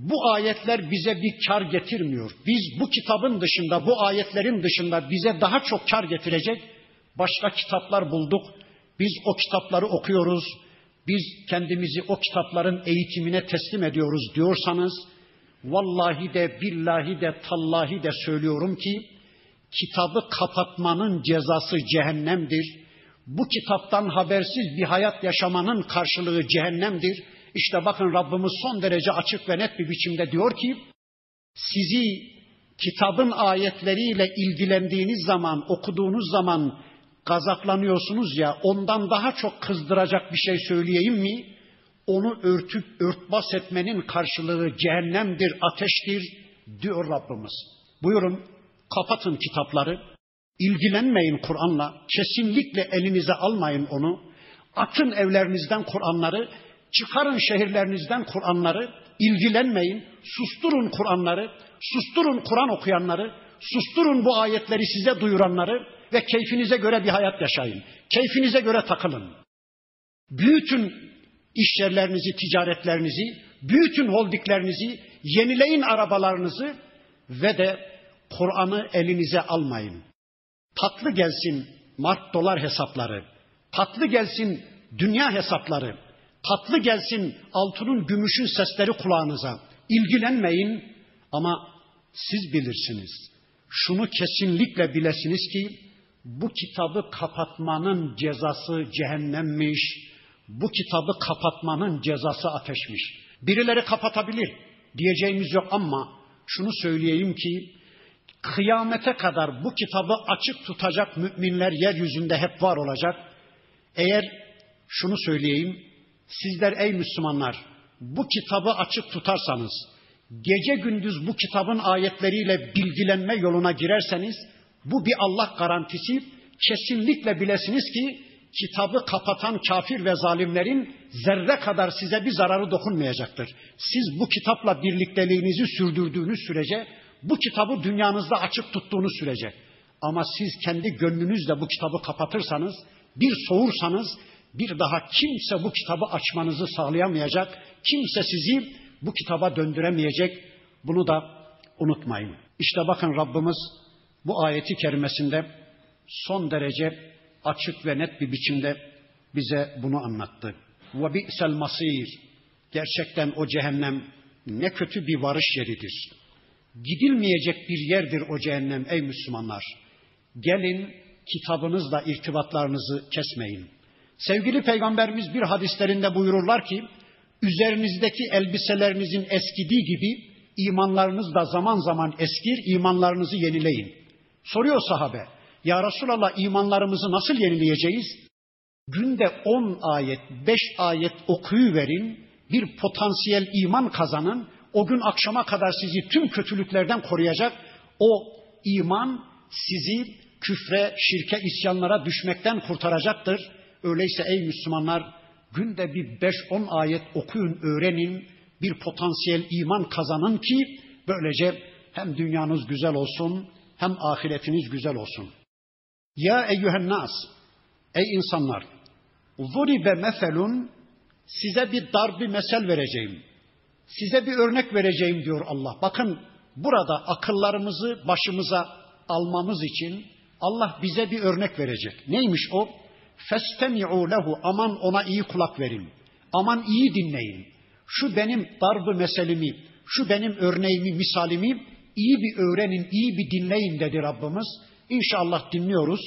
Bu ayetler bize bir kar getirmiyor. Biz bu kitabın dışında, bu ayetlerin dışında bize daha çok kar getirecek başka kitaplar bulduk. Biz o kitapları okuyoruz. Biz kendimizi o kitapların eğitimine teslim ediyoruz diyorsanız vallahi de billahi de tallahi de söylüyorum ki kitabı kapatmanın cezası cehennemdir. Bu kitaptan habersiz bir hayat yaşamanın karşılığı cehennemdir. İşte bakın Rabbimiz son derece açık ve net bir biçimde diyor ki sizi kitabın ayetleriyle ilgilendiğiniz zaman, okuduğunuz zaman gazaplanıyorsunuz ya ondan daha çok kızdıracak bir şey söyleyeyim mi? Onu örtüp örtbas etmenin karşılığı cehennemdir, ateştir diyor Rabbimiz. Buyurun kapatın kitapları, ilgilenmeyin Kur'an'la, kesinlikle elinize almayın onu. Atın evlerinizden Kur'anları, çıkarın şehirlerinizden Kur'anları, ilgilenmeyin, susturun Kur'anları, susturun Kur'an okuyanları, susturun bu ayetleri size duyuranları ve keyfinize göre bir hayat yaşayın. Keyfinize göre takılın. Büyütün iş yerlerinizi, ticaretlerinizi, büyütün holdiklerinizi, yenileyin arabalarınızı ve de Kur'an'ı elinize almayın. Tatlı gelsin mart dolar hesapları, tatlı gelsin dünya hesapları, tatlı gelsin altının gümüşün sesleri kulağınıza. İlgilenmeyin ama siz bilirsiniz. Şunu kesinlikle bilesiniz ki bu kitabı kapatmanın cezası cehennemmiş. Bu kitabı kapatmanın cezası ateşmiş. Birileri kapatabilir diyeceğimiz yok ama şunu söyleyeyim ki kıyamete kadar bu kitabı açık tutacak müminler yeryüzünde hep var olacak. Eğer şunu söyleyeyim, sizler ey Müslümanlar bu kitabı açık tutarsanız, gece gündüz bu kitabın ayetleriyle bilgilenme yoluna girerseniz, bu bir Allah garantisi. Kesinlikle bilesiniz ki kitabı kapatan kafir ve zalimlerin zerre kadar size bir zararı dokunmayacaktır. Siz bu kitapla birlikteliğinizi sürdürdüğünüz sürece, bu kitabı dünyanızda açık tuttuğunuz sürece ama siz kendi gönlünüzle bu kitabı kapatırsanız, bir soğursanız bir daha kimse bu kitabı açmanızı sağlayamayacak, kimse sizi bu kitaba döndüremeyecek. Bunu da unutmayın. İşte bakın Rabbimiz bu ayeti kerimesinde son derece açık ve net bir biçimde bize bunu anlattı. Ve bi'sel masir. Gerçekten o cehennem ne kötü bir varış yeridir. Gidilmeyecek bir yerdir o cehennem ey Müslümanlar. Gelin kitabınızla irtibatlarınızı kesmeyin. Sevgili peygamberimiz bir hadislerinde buyururlar ki üzerinizdeki elbiselerinizin eskidiği gibi imanlarınız da zaman zaman eskir, imanlarınızı yenileyin. Soruyor sahabe, ya Resulallah imanlarımızı nasıl yenileyeceğiz? Günde 10 ayet, 5 ayet okuyuverin, bir potansiyel iman kazanın, o gün akşama kadar sizi tüm kötülüklerden koruyacak. O iman sizi küfre, şirke, isyanlara düşmekten kurtaracaktır. Öyleyse ey Müslümanlar günde bir 5-10 ayet okuyun, öğrenin, bir potansiyel iman kazanın ki böylece hem dünyanız güzel olsun hem ahiretiniz güzel olsun. Ya eyyühen nas, ey insanlar, zuribe meselun, size bir dar bir mesel vereceğim. Size bir örnek vereceğim diyor Allah. Bakın burada akıllarımızı başımıza almamız için Allah bize bir örnek verecek. Neymiş o? Festemi'u lehu aman ona iyi kulak verin. Aman iyi dinleyin. Şu benim darbı meselimi, şu benim örneğimi, misalimi İyi bir öğrenin, iyi bir dinleyin dedi Rabbimiz. İnşallah dinliyoruz.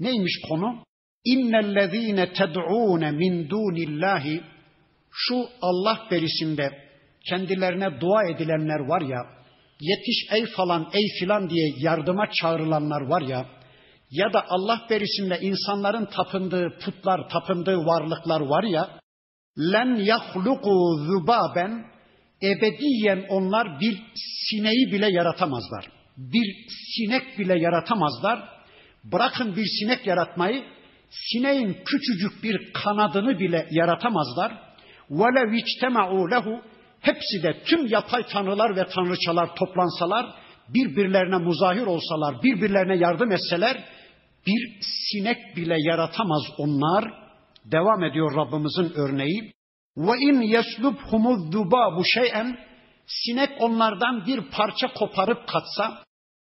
Neymiş konu? İnnellezîne ted'ûne min dûnillâhi şu Allah berisinde kendilerine dua edilenler var ya, yetiş ey falan ey filan diye yardıma çağrılanlar var ya, ya da Allah berisinde insanların tapındığı putlar, tapındığı varlıklar var ya, len yahluku zubaben ebediyen onlar bir sineği bile yaratamazlar. Bir sinek bile yaratamazlar. Bırakın bir sinek yaratmayı, sineğin küçücük bir kanadını bile yaratamazlar. وَلَوْ اِجْتَمَعُوا lehu Hepsi de tüm yapay tanrılar ve tanrıçalar toplansalar, birbirlerine muzahir olsalar, birbirlerine yardım etseler, bir sinek bile yaratamaz onlar. Devam ediyor Rabbimizin örneği. Ve in yeslubhumuz bu şey'en sinek onlardan bir parça koparıp katsa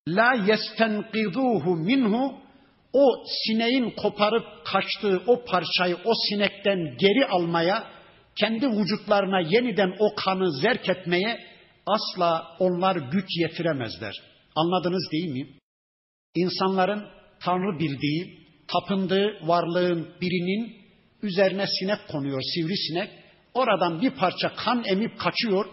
la yestenqiduhu minhu o sineğin koparıp kaçtığı o parçayı o sinekten geri almaya kendi vücutlarına yeniden o kanı zerk etmeye asla onlar güç yetiremezler. Anladınız değil mi? İnsanların Tanrı bildiği, tapındığı varlığın birinin üzerine sinek konuyor, sivrisinek. Oradan bir parça kan emip kaçıyor.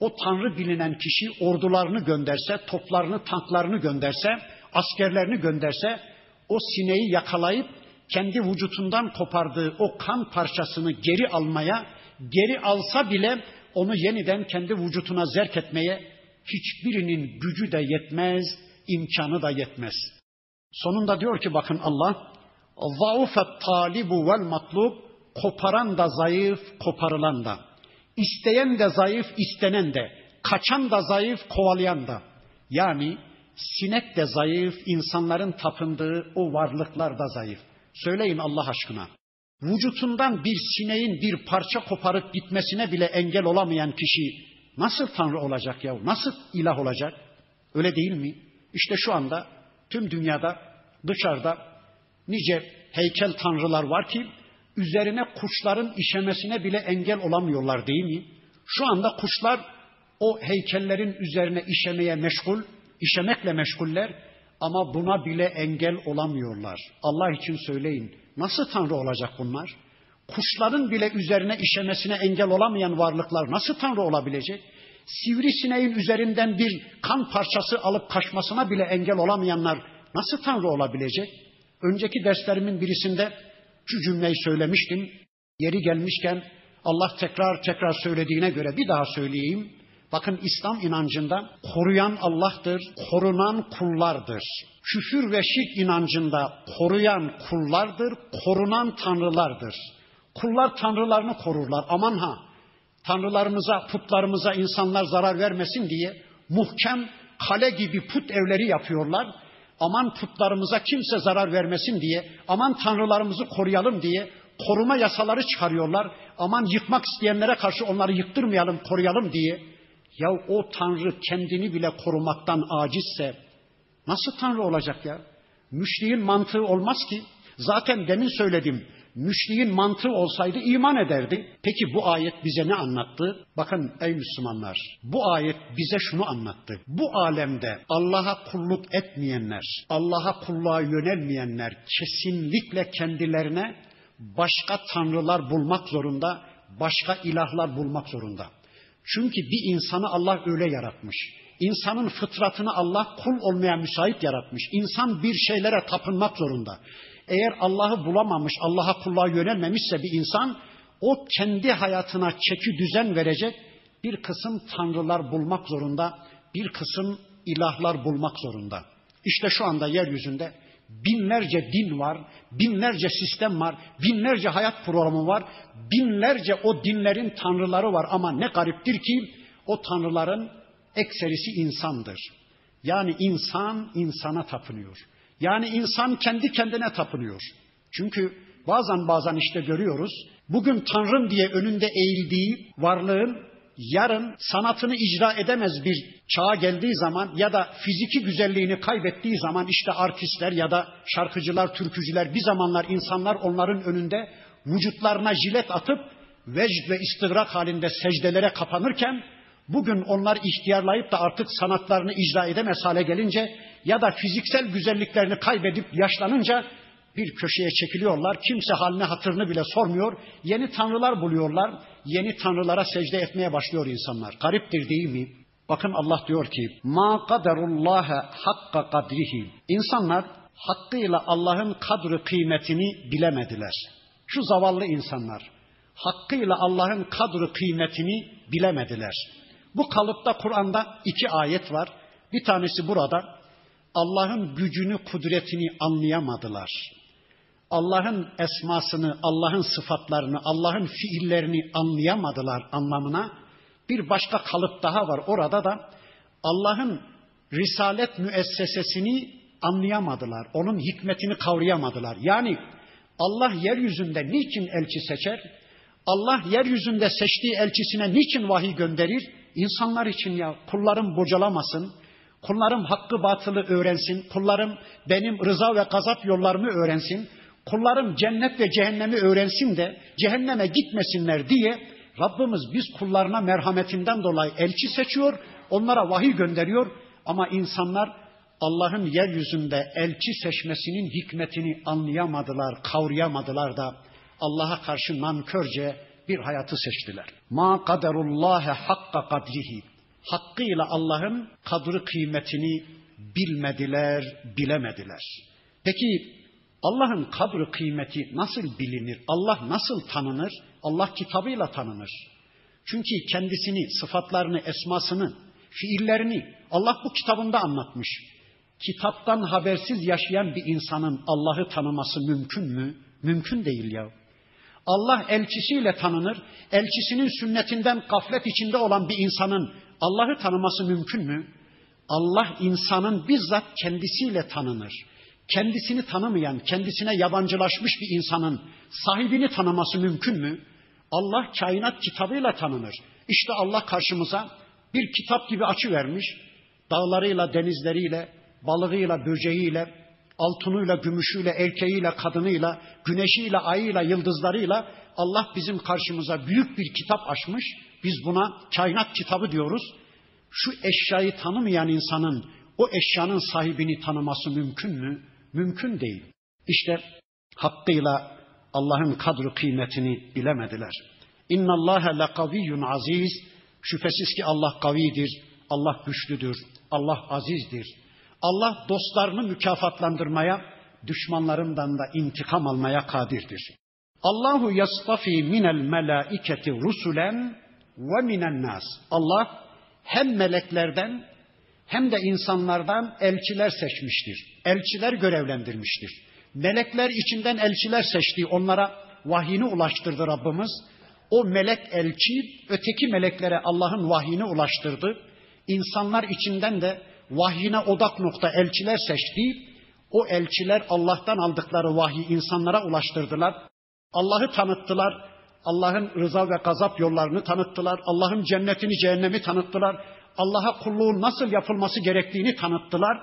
O Tanrı bilinen kişi ordularını gönderse, toplarını, tanklarını gönderse, askerlerini gönderse o sineği yakalayıp kendi vücutundan kopardığı o kan parçasını geri almaya, geri alsa bile onu yeniden kendi vücutuna zerk etmeye hiçbirinin gücü de yetmez, imkanı da yetmez. Sonunda diyor ki bakın Allah, zaufet talibu vel matlub, koparan da zayıf, koparılan da. İsteyen de zayıf, istenen de. Kaçan da zayıf, kovalayan da. Yani sinek de zayıf, insanların tapındığı o varlıklar da zayıf. Söyleyin Allah aşkına. Vücutundan bir sineğin bir parça koparıp gitmesine bile engel olamayan kişi nasıl Tanrı olacak ya? Nasıl ilah olacak? Öyle değil mi? İşte şu anda tüm dünyada dışarıda nice heykel tanrılar var ki üzerine kuşların işemesine bile engel olamıyorlar değil mi? Şu anda kuşlar o heykellerin üzerine işemeye meşgul, işemekle meşguller ama buna bile engel olamıyorlar. Allah için söyleyin. Nasıl Tanrı olacak bunlar? Kuşların bile üzerine işemesine engel olamayan varlıklar nasıl Tanrı olabilecek? Sivrisineğin üzerinden bir kan parçası alıp kaçmasına bile engel olamayanlar nasıl Tanrı olabilecek? Önceki derslerimin birisinde şu cümleyi söylemiştim. Yeri gelmişken Allah tekrar tekrar söylediğine göre bir daha söyleyeyim. Bakın İslam inancında koruyan Allah'tır, korunan kullardır. Küfür ve şirk inancında koruyan kullardır, korunan tanrılardır. Kullar tanrılarını korurlar. Aman ha, tanrılarımıza, putlarımıza insanlar zarar vermesin diye muhkem kale gibi put evleri yapıyorlar. Aman putlarımıza kimse zarar vermesin diye, aman tanrılarımızı koruyalım diye koruma yasaları çıkarıyorlar. Aman yıkmak isteyenlere karşı onları yıktırmayalım, koruyalım diye ya o Tanrı kendini bile korumaktan acizse nasıl Tanrı olacak ya? Müşriğin mantığı olmaz ki. Zaten demin söyledim. Müşriğin mantığı olsaydı iman ederdi. Peki bu ayet bize ne anlattı? Bakın ey Müslümanlar, bu ayet bize şunu anlattı. Bu alemde Allah'a kulluk etmeyenler, Allah'a kulluğa yönelmeyenler kesinlikle kendilerine başka tanrılar bulmak zorunda, başka ilahlar bulmak zorunda. Çünkü bir insanı Allah öyle yaratmış. İnsanın fıtratını Allah kul olmaya müsait yaratmış. İnsan bir şeylere tapınmak zorunda. Eğer Allah'ı bulamamış, Allah'a kulluğa yönelmemişse bir insan o kendi hayatına çeki düzen verecek bir kısım tanrılar bulmak zorunda, bir kısım ilahlar bulmak zorunda. İşte şu anda yeryüzünde binlerce din var, binlerce sistem var, binlerce hayat programı var, binlerce o dinlerin tanrıları var ama ne gariptir ki o tanrıların ekserisi insandır. Yani insan insana tapınıyor. Yani insan kendi kendine tapınıyor. Çünkü bazen bazen işte görüyoruz. Bugün Tanrım diye önünde eğildiği varlığın yarın sanatını icra edemez bir çağa geldiği zaman ya da fiziki güzelliğini kaybettiği zaman işte artistler ya da şarkıcılar, türkücüler bir zamanlar insanlar onların önünde vücutlarına jilet atıp vecd ve istigrak halinde secdelere kapanırken Bugün onlar ihtiyarlayıp da artık sanatlarını icra edemez hale gelince ya da fiziksel güzelliklerini kaybedip yaşlanınca bir köşeye çekiliyorlar. Kimse haline hatırını bile sormuyor. Yeni tanrılar buluyorlar. Yeni tanrılara secde etmeye başlıyor insanlar. Gariptir değil mi? Bakın Allah diyor ki: "Ma kaderullaha hakka kadrihi." İnsanlar hakkıyla Allah'ın kadri kıymetini bilemediler. Şu zavallı insanlar hakkıyla Allah'ın kadri kıymetini bilemediler. Bu kalıpta Kur'an'da iki ayet var. Bir tanesi burada. Allah'ın gücünü, kudretini anlayamadılar. Allah'ın esmasını, Allah'ın sıfatlarını, Allah'ın fiillerini anlayamadılar anlamına bir başka kalıp daha var. Orada da Allah'ın risalet müessesesini anlayamadılar. Onun hikmetini kavrayamadılar. Yani Allah yeryüzünde niçin elçi seçer? Allah yeryüzünde seçtiği elçisine niçin vahiy gönderir? İnsanlar için ya kullarım bocalamasın, kullarım hakkı batılı öğrensin, kullarım benim rıza ve gazap yollarımı öğrensin, kullarım cennet ve cehennemi öğrensin de cehenneme gitmesinler diye Rabbimiz biz kullarına merhametinden dolayı elçi seçiyor, onlara vahiy gönderiyor. Ama insanlar Allah'ın yeryüzünde elçi seçmesinin hikmetini anlayamadılar, kavrayamadılar da Allah'a karşı nankörce bir hayatı seçtiler. Ma kaderullâhe hakka kadrihi. Hakkıyla Allah'ın kadri kıymetini bilmediler, bilemediler. Peki Allah'ın kadri kıymeti nasıl bilinir? Allah nasıl tanınır? Allah kitabıyla tanınır. Çünkü kendisini, sıfatlarını, esmasını, fiillerini Allah bu kitabında anlatmış. Kitaptan habersiz yaşayan bir insanın Allah'ı tanıması mümkün mü? Mümkün değil ya. Allah elçisiyle tanınır. Elçisinin sünnetinden gaflet içinde olan bir insanın Allah'ı tanıması mümkün mü? Allah insanın bizzat kendisiyle tanınır. Kendisini tanımayan, kendisine yabancılaşmış bir insanın sahibini tanıması mümkün mü? Allah kainat kitabıyla tanınır. İşte Allah karşımıza bir kitap gibi açı vermiş. Dağlarıyla, denizleriyle, balığıyla, böceğiyle, altınıyla, gümüşüyle, erkeğiyle, kadınıyla, güneşiyle, ayıyla, yıldızlarıyla Allah bizim karşımıza büyük bir kitap açmış. Biz buna kainat kitabı diyoruz. Şu eşyayı tanımayan insanın o eşyanın sahibini tanıması mümkün mü? Mümkün değil. İşte hakkıyla Allah'ın kadru kıymetini bilemediler. İnna Allah lekaviyyun aziz. Şüphesiz ki Allah kavidir, Allah güçlüdür, Allah azizdir. Allah dostlarını mükafatlandırmaya, düşmanlarından da intikam almaya kadirdir. Allahu yastafi minel melaiketi rusulen ve minen nas. Allah hem meleklerden hem de insanlardan elçiler seçmiştir. Elçiler görevlendirmiştir. Melekler içinden elçiler seçti. Onlara vahyini ulaştırdı Rabbimiz. O melek elçi öteki meleklere Allah'ın vahyini ulaştırdı. İnsanlar içinden de vahyine odak nokta elçiler seçti. O elçiler Allah'tan aldıkları vahyi insanlara ulaştırdılar. Allah'ı tanıttılar. Allah'ın rıza ve gazap yollarını tanıttılar. Allah'ın cennetini, cehennemi tanıttılar. Allah'a kulluğun nasıl yapılması gerektiğini tanıttılar.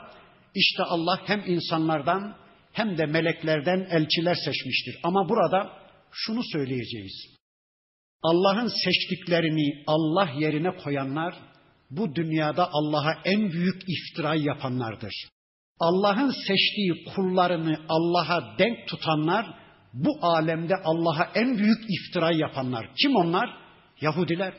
İşte Allah hem insanlardan hem de meleklerden elçiler seçmiştir. Ama burada şunu söyleyeceğiz. Allah'ın seçtiklerini Allah yerine koyanlar bu dünyada Allah'a en büyük iftira yapanlardır. Allah'ın seçtiği kullarını Allah'a denk tutanlar bu alemde Allah'a en büyük iftira yapanlar. Kim onlar? Yahudiler.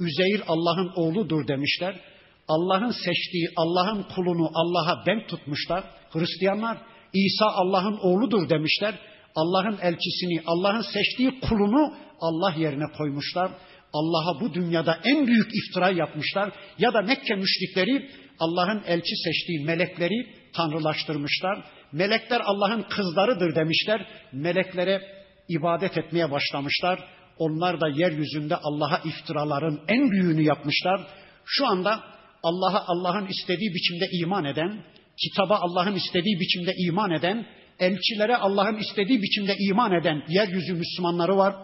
Üzeyir Allah'ın oğludur demişler. Allah'ın seçtiği Allah'ın kulunu Allah'a denk tutmuşlar. Hristiyanlar İsa Allah'ın oğludur demişler. Allah'ın elçisini, Allah'ın seçtiği kulunu Allah yerine koymuşlar. Allah'a bu dünyada en büyük iftira yapmışlar. Ya da Mekke müşrikleri Allah'ın elçi seçtiği melekleri tanrılaştırmışlar. Melekler Allah'ın kızlarıdır demişler. Meleklere ibadet etmeye başlamışlar. Onlar da yeryüzünde Allah'a iftiraların en büyüğünü yapmışlar. Şu anda Allah'a Allah'ın istediği biçimde iman eden, kitaba Allah'ın istediği biçimde iman eden, elçilere Allah'ın istediği biçimde iman eden yeryüzü Müslümanları var.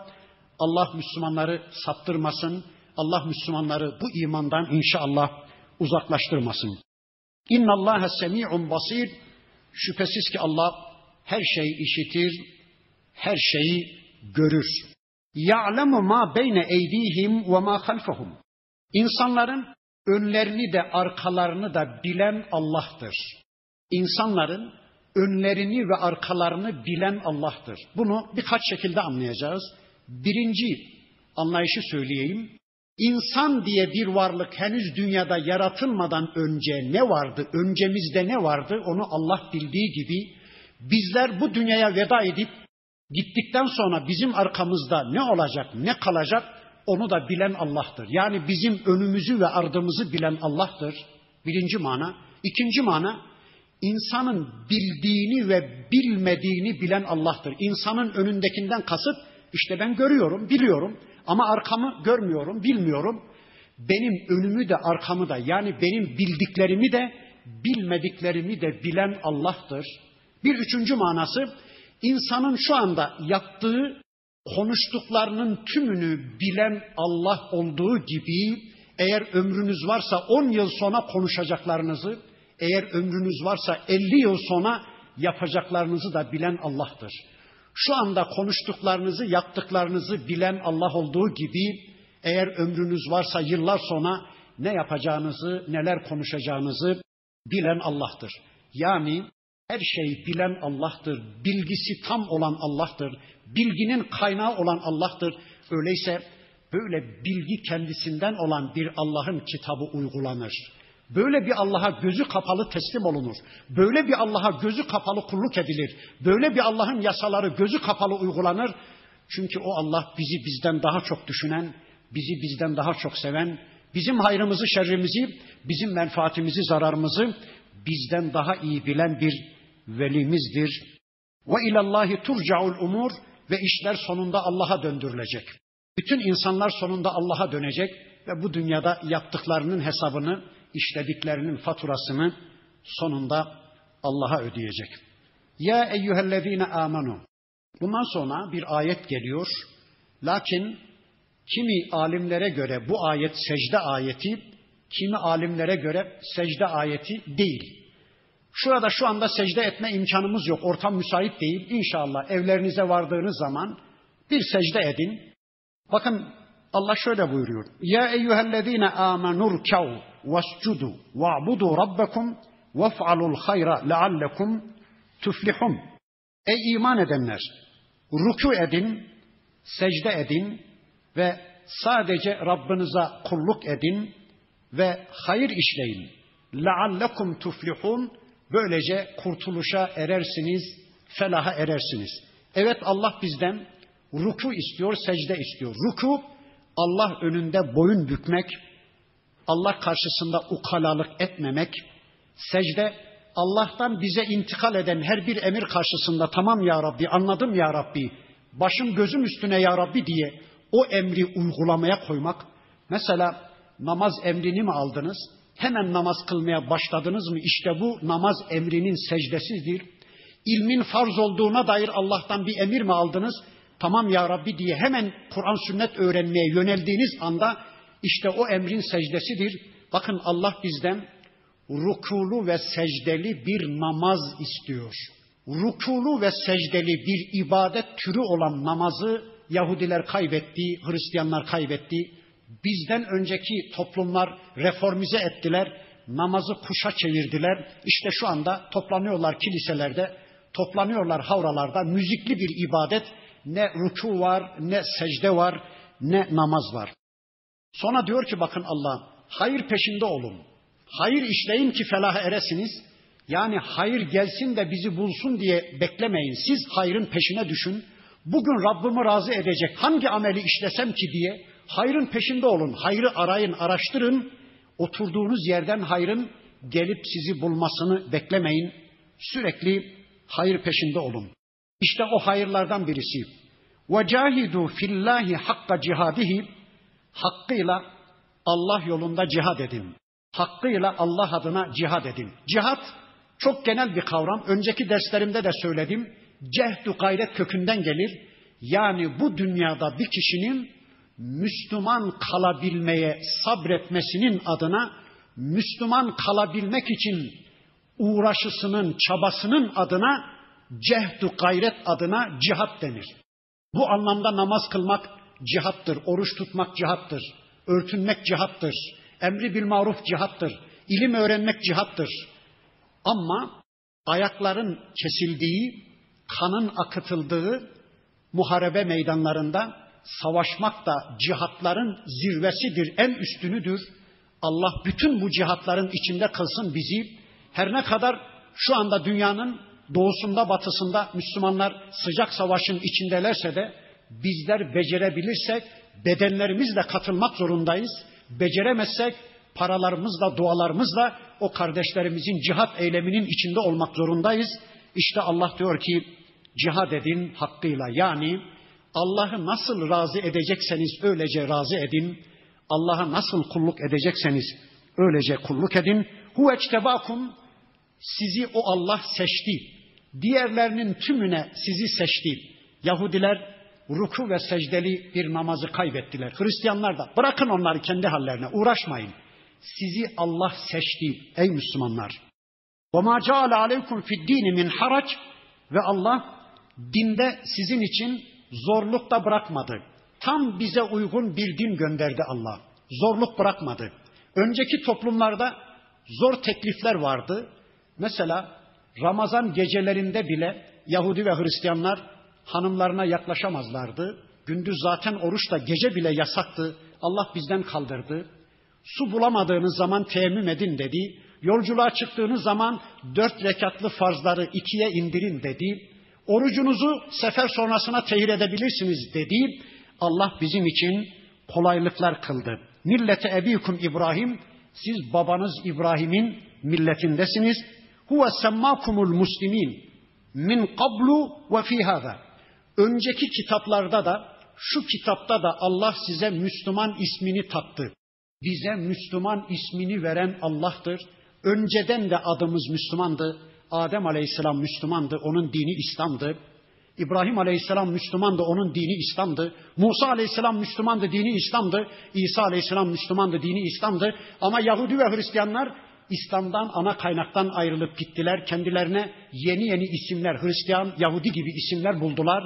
Allah Müslümanları saptırmasın. Allah Müslümanları bu imandan inşallah uzaklaştırmasın. İnna Allah semi'un basir. Şüphesiz ki Allah her şeyi işitir, her şeyi görür. Ya'lemu ma beyne eydihim ve ma halfahum. İnsanların önlerini de arkalarını da bilen Allah'tır. İnsanların önlerini ve arkalarını bilen Allah'tır. Bunu birkaç şekilde anlayacağız. Birinci anlayışı söyleyeyim. İnsan diye bir varlık henüz dünyada yaratılmadan önce ne vardı, öncemizde ne vardı onu Allah bildiği gibi bizler bu dünyaya veda edip gittikten sonra bizim arkamızda ne olacak, ne kalacak onu da bilen Allah'tır. Yani bizim önümüzü ve ardımızı bilen Allah'tır. Birinci mana. İkinci mana insanın bildiğini ve bilmediğini bilen Allah'tır. İnsanın önündekinden kasıt işte ben görüyorum, biliyorum ama arkamı görmüyorum, bilmiyorum. Benim önümü de arkamı da yani benim bildiklerimi de bilmediklerimi de bilen Allah'tır. Bir üçüncü manası insanın şu anda yaptığı konuştuklarının tümünü bilen Allah olduğu gibi eğer ömrünüz varsa 10 yıl sonra konuşacaklarınızı, eğer ömrünüz varsa 50 yıl sonra yapacaklarınızı da bilen Allah'tır. Şu anda konuştuklarınızı, yaptıklarınızı bilen Allah olduğu gibi eğer ömrünüz varsa yıllar sonra ne yapacağınızı, neler konuşacağınızı bilen Allah'tır. Yani her şeyi bilen Allah'tır. Bilgisi tam olan Allah'tır. Bilginin kaynağı olan Allah'tır. Öyleyse böyle bilgi kendisinden olan bir Allah'ın kitabı uygulanır. Böyle bir Allah'a gözü kapalı teslim olunur. Böyle bir Allah'a gözü kapalı kulluk edilir. Böyle bir Allah'ın yasaları gözü kapalı uygulanır. Çünkü o Allah bizi bizden daha çok düşünen, bizi bizden daha çok seven, bizim hayrımızı, şerrimizi, bizim menfaatimizi, zararımızı bizden daha iyi bilen bir velimizdir. Ve ilallahi turcaul umur ve işler sonunda Allah'a döndürülecek. Bütün insanlar sonunda Allah'a dönecek ve bu dünyada yaptıklarının hesabını, işlediklerinin faturasını sonunda Allah'a ödeyecek. Ya eyyühellezine amenu. Bundan sonra bir ayet geliyor. Lakin kimi alimlere göre bu ayet secde ayeti, kimi alimlere göre secde ayeti değil. Şurada şu anda secde etme imkanımız yok. Ortam müsait değil. İnşallah evlerinize vardığınız zaman bir secde edin. Bakın Allah şöyle buyuruyor. Ya eyyühellezine amenur kav vescudu va'budu rabbekum vef'alul hayra leallekum tuflihun. Ey iman edenler! Ruku edin, secde edin ve sadece Rabbinize kulluk edin ve hayır işleyin. لَعَلَّكُمْ tuflihun Böylece kurtuluşa erersiniz, felaha erersiniz. Evet Allah bizden ruku istiyor, secde istiyor. Ruku Allah önünde boyun bükmek, Allah karşısında ukalalık etmemek, secde Allah'tan bize intikal eden her bir emir karşısında tamam ya Rabbi anladım ya Rabbi başım gözüm üstüne ya Rabbi diye o emri uygulamaya koymak. Mesela namaz emrini mi aldınız? Hemen namaz kılmaya başladınız mı? İşte bu namaz emrinin secdesidir. İlmin farz olduğuna dair Allah'tan bir emir mi aldınız? Tamam ya Rabbi diye hemen Kur'an sünnet öğrenmeye yöneldiğiniz anda işte o emrin secdesidir. Bakın Allah bizden rukulu ve secdeli bir namaz istiyor. Rukulu ve secdeli bir ibadet türü olan namazı Yahudiler kaybetti, Hristiyanlar kaybetti. Bizden önceki toplumlar reformize ettiler, namazı kuşa çevirdiler. İşte şu anda toplanıyorlar kiliselerde, toplanıyorlar havralarda, müzikli bir ibadet. Ne ruku var, ne secde var, ne namaz var. Sonra diyor ki bakın Allah, hayır peşinde olun. Hayır işleyin ki felaha eresiniz. Yani hayır gelsin de bizi bulsun diye beklemeyin. Siz hayrın peşine düşün. Bugün Rabbimi razı edecek hangi ameli işlesem ki diye hayrın peşinde olun. Hayrı arayın, araştırın. Oturduğunuz yerden hayrın gelip sizi bulmasını beklemeyin. Sürekli hayır peşinde olun. İşte o hayırlardan birisi. وَجَاهِدُوا fillahi hakka cihadihi Hakkıyla Allah yolunda cihad edin. Hakkıyla Allah adına cihad edin. Cihad çok genel bir kavram. Önceki derslerimde de söyledim. Cehdu gayret kökünden gelir. Yani bu dünyada bir kişinin Müslüman kalabilmeye sabretmesinin adına Müslüman kalabilmek için uğraşısının, çabasının adına cehdu gayret adına cihat denir. Bu anlamda namaz kılmak cihattır, oruç tutmak cihattır, Örtünmek cihattır. Emri bil maruf cihattır. İlim öğrenmek cihattır. Ama ayakların kesildiği, kanın akıtıldığı muharebe meydanlarında savaşmak da cihatların zirvesidir, en üstünüdür. Allah bütün bu cihatların içinde kılsın bizi. Her ne kadar şu anda dünyanın doğusunda batısında Müslümanlar sıcak savaşın içindelerse de bizler becerebilirsek bedenlerimizle katılmak zorundayız. Beceremezsek paralarımızla, dualarımızla o kardeşlerimizin cihat eyleminin içinde olmak zorundayız. İşte Allah diyor ki cihad edin hakkıyla yani Allah'ı nasıl razı edecekseniz öylece razı edin. Allah'a nasıl kulluk edecekseniz öylece kulluk edin. Hu ectebakum sizi o Allah seçti. Diğerlerinin tümüne sizi seçti. Yahudiler ruku ve secdeli bir namazı kaybettiler. Hristiyanlar da bırakın onları kendi hallerine uğraşmayın. Sizi Allah seçti ey Müslümanlar. وَمَا جَعَلَ عَلَيْكُمْ فِي الدِّينِ مِنْ harac Ve Allah dinde sizin için zorluk da bırakmadı. Tam bize uygun bir din gönderdi Allah. Zorluk bırakmadı. Önceki toplumlarda zor teklifler vardı. Mesela Ramazan gecelerinde bile Yahudi ve Hristiyanlar hanımlarına yaklaşamazlardı. Gündüz zaten oruç da gece bile yasaktı. Allah bizden kaldırdı. Su bulamadığınız zaman teyemmüm edin dedi. Yolculuğa çıktığınız zaman dört rekatlı farzları ikiye indirin dedi. Orucunuzu sefer sonrasına tehir edebilirsiniz dedi. Allah bizim için kolaylıklar kıldı. Millete ebikum İbrahim, siz babanız İbrahim'in milletindesiniz. Huve semmakumul muslimin min qablu ve fi hada. Önceki kitaplarda da şu kitapta da Allah size Müslüman ismini taktı. Bize Müslüman ismini veren Allah'tır. Önceden de adımız Müslümandı. Adem Aleyhisselam Müslümandı, onun dini İslam'dı. İbrahim Aleyhisselam Müslümandı, onun dini İslam'dı. Musa Aleyhisselam Müslümandı, dini İslam'dı. İsa Aleyhisselam Müslümandı, dini İslam'dı. Ama Yahudi ve Hristiyanlar İslam'dan, ana kaynaktan ayrılıp gittiler. Kendilerine yeni yeni isimler, Hristiyan, Yahudi gibi isimler buldular.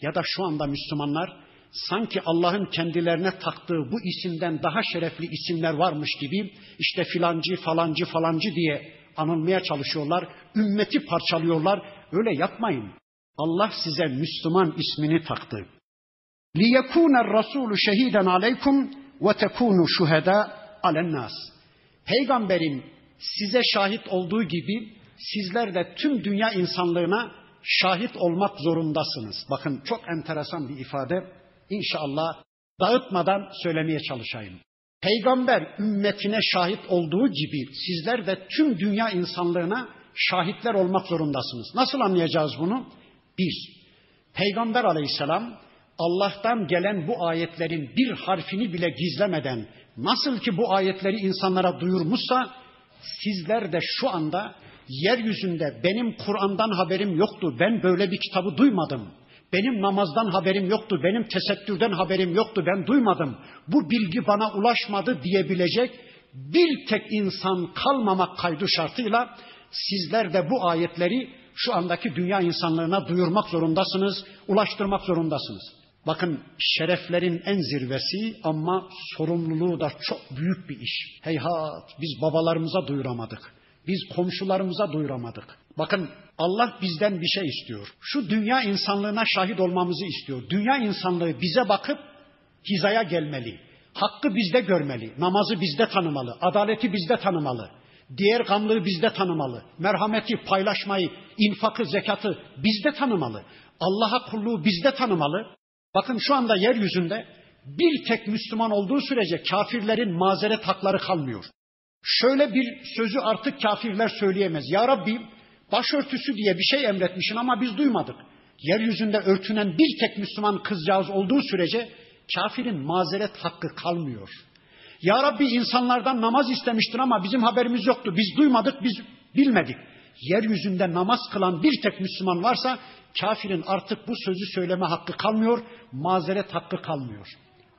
Ya da şu anda Müslümanlar sanki Allah'ın kendilerine taktığı bu isimden daha şerefli isimler varmış gibi işte filancı falancı falancı diye anılmaya çalışıyorlar. Ümmeti parçalıyorlar. Öyle yapmayın. Allah size Müslüman ismini taktı. لِيَكُونَ الرَّسُولُ شَهِيدًا عَلَيْكُمْ وَتَكُونُوا شُهَدَاءَ عَلَى النَّاسِ Peygamberin size şahit olduğu gibi sizler de tüm dünya insanlığına şahit olmak zorundasınız. Bakın çok enteresan bir ifade. İnşallah dağıtmadan söylemeye çalışayım. Peygamber ümmetine şahit olduğu gibi sizler de tüm dünya insanlığına şahitler olmak zorundasınız. Nasıl anlayacağız bunu? Bir, Peygamber aleyhisselam Allah'tan gelen bu ayetlerin bir harfini bile gizlemeden nasıl ki bu ayetleri insanlara duyurmuşsa sizler de şu anda yeryüzünde benim Kur'an'dan haberim yoktu, ben böyle bir kitabı duymadım. Benim namazdan haberim yoktu, benim tesettürden haberim yoktu, ben duymadım. Bu bilgi bana ulaşmadı diyebilecek bir tek insan kalmamak kaydı şartıyla sizler de bu ayetleri şu andaki dünya insanlığına duyurmak zorundasınız, ulaştırmak zorundasınız. Bakın şereflerin en zirvesi ama sorumluluğu da çok büyük bir iş. Heyhat biz babalarımıza duyuramadık. Biz komşularımıza duyuramadık. Bakın Allah bizden bir şey istiyor. Şu dünya insanlığına şahit olmamızı istiyor. Dünya insanlığı bize bakıp hizaya gelmeli. Hakkı bizde görmeli. Namazı bizde tanımalı. Adaleti bizde tanımalı. Diğer gamlığı bizde tanımalı. Merhameti, paylaşmayı, infakı, zekatı bizde tanımalı. Allah'a kulluğu bizde tanımalı. Bakın şu anda yeryüzünde bir tek Müslüman olduğu sürece kafirlerin mazeret hakları kalmıyor. Şöyle bir sözü artık kafirler söyleyemez. Ya Rabbi başörtüsü diye bir şey emretmişsin ama biz duymadık. Yeryüzünde örtünen bir tek Müslüman kızcağız olduğu sürece kafirin mazeret hakkı kalmıyor. Ya Rabbi insanlardan namaz istemiştin ama bizim haberimiz yoktu. Biz duymadık, biz bilmedik. Yeryüzünde namaz kılan bir tek Müslüman varsa kafirin artık bu sözü söyleme hakkı kalmıyor, mazeret hakkı kalmıyor.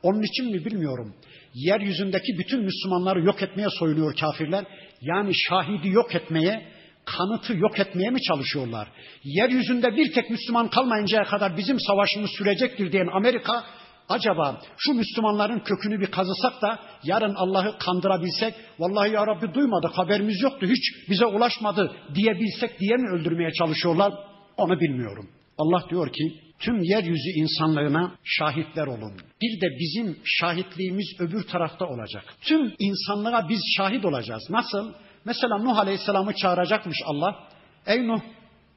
Onun için mi bilmiyorum. Yeryüzündeki bütün Müslümanları yok etmeye soyunuyor kafirler. Yani şahidi yok etmeye, kanıtı yok etmeye mi çalışıyorlar? Yeryüzünde bir tek Müslüman kalmayıncaya kadar bizim savaşımız sürecektir diyen Amerika acaba şu Müslümanların kökünü bir kazısak da yarın Allah'ı kandırabilsek, vallahi ya Rabbi duymadık, haberimiz yoktu, hiç bize ulaşmadı diyebilsek diye mi öldürmeye çalışıyorlar? Onu bilmiyorum. Allah diyor ki tüm yeryüzü insanlığına şahitler olun. Bir de bizim şahitliğimiz öbür tarafta olacak. Tüm insanlığa biz şahit olacağız. Nasıl? Mesela Nuh Aleyhisselam'ı çağıracakmış Allah. Ey Nuh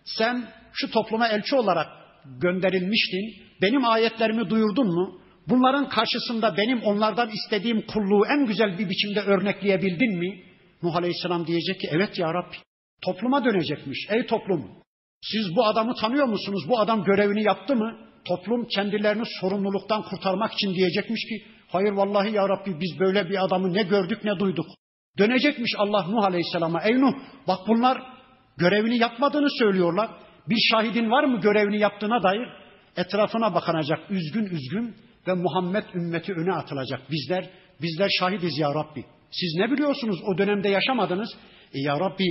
sen şu topluma elçi olarak gönderilmiştin. Benim ayetlerimi duyurdun mu? Bunların karşısında benim onlardan istediğim kulluğu en güzel bir biçimde örnekleyebildin mi? Nuh Aleyhisselam diyecek ki evet ya Rabbi. Topluma dönecekmiş. Ey toplum siz bu adamı tanıyor musunuz? Bu adam görevini yaptı mı? Toplum kendilerini sorumluluktan kurtarmak için diyecekmiş ki hayır vallahi ya Rabbi biz böyle bir adamı ne gördük ne duyduk. Dönecekmiş Allah Nuh Aleyhisselam'a. Ey Nuh bak bunlar görevini yapmadığını söylüyorlar. Bir şahidin var mı görevini yaptığına dair? Etrafına bakınacak üzgün üzgün ve Muhammed ümmeti öne atılacak. Bizler, bizler şahidiz ya Rabbi. Siz ne biliyorsunuz o dönemde yaşamadınız? E ya Rabbi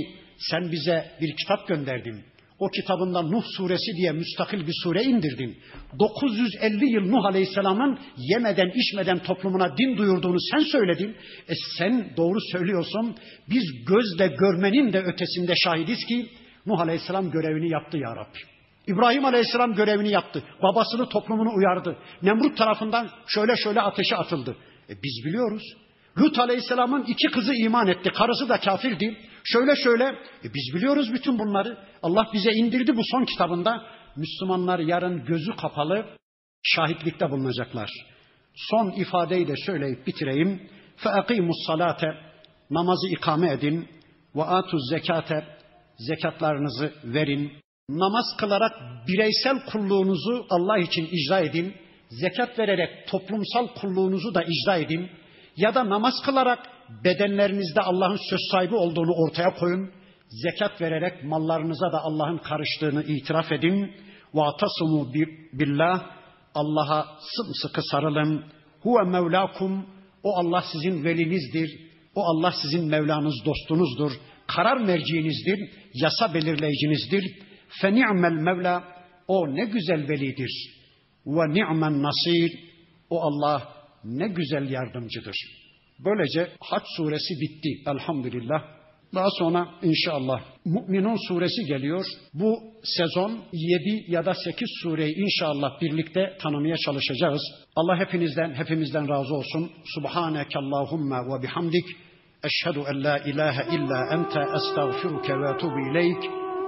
sen bize bir kitap gönderdin. O kitabında Nuh suresi diye müstakil bir sure indirdin. 950 yıl Nuh Aleyhisselam'ın yemeden içmeden toplumuna din duyurduğunu sen söyledin. E sen doğru söylüyorsun. Biz gözle görmenin de ötesinde şahidiz ki Nuh Aleyhisselam görevini yaptı ya Rabbi. İbrahim Aleyhisselam görevini yaptı. Babasını toplumunu uyardı. Nemrut tarafından şöyle şöyle ateşe atıldı. E biz biliyoruz. Lut Aleyhisselam'ın iki kızı iman etti. Karısı da kafirdi. Şöyle şöyle. E biz biliyoruz bütün bunları. Allah bize indirdi bu son kitabında. Müslümanlar yarın gözü kapalı şahitlikte bulunacaklar. Son ifadeyi de söyleyip bitireyim. فَاَقِيمُ الصَّلَاةَ Namazı ikame edin. وَاَتُوا zekate Zekatlarınızı verin. Namaz kılarak bireysel kulluğunuzu Allah için icra edin. Zekat vererek toplumsal kulluğunuzu da icra edin. Ya da namaz kılarak bedenlerinizde Allah'ın söz sahibi olduğunu ortaya koyun. Zekat vererek mallarınıza da Allah'ın karıştığını itiraf edin. وَاَتَصُمُوا billah Allah'a sımsıkı sarılın. Huve mevlakum. O Allah sizin velinizdir. O Allah sizin Mevlanız, dostunuzdur. Karar merciinizdir. Yasa belirleyicinizdir. Feni'mel Mevla. O ne güzel velidir. Ve ni'men nasir. O Allah ne güzel yardımcıdır. Böylece Haç suresi bitti elhamdülillah. Daha sonra inşallah Müminun suresi geliyor. Bu sezon 7 ya da 8 sureyi inşallah birlikte tanımaya çalışacağız. Allah hepinizden hepimizden razı olsun. Subhaneke Allahumma ve bihamdik. Eşhedü en la ilahe illa ente estağfiruke ve etubu ileyk.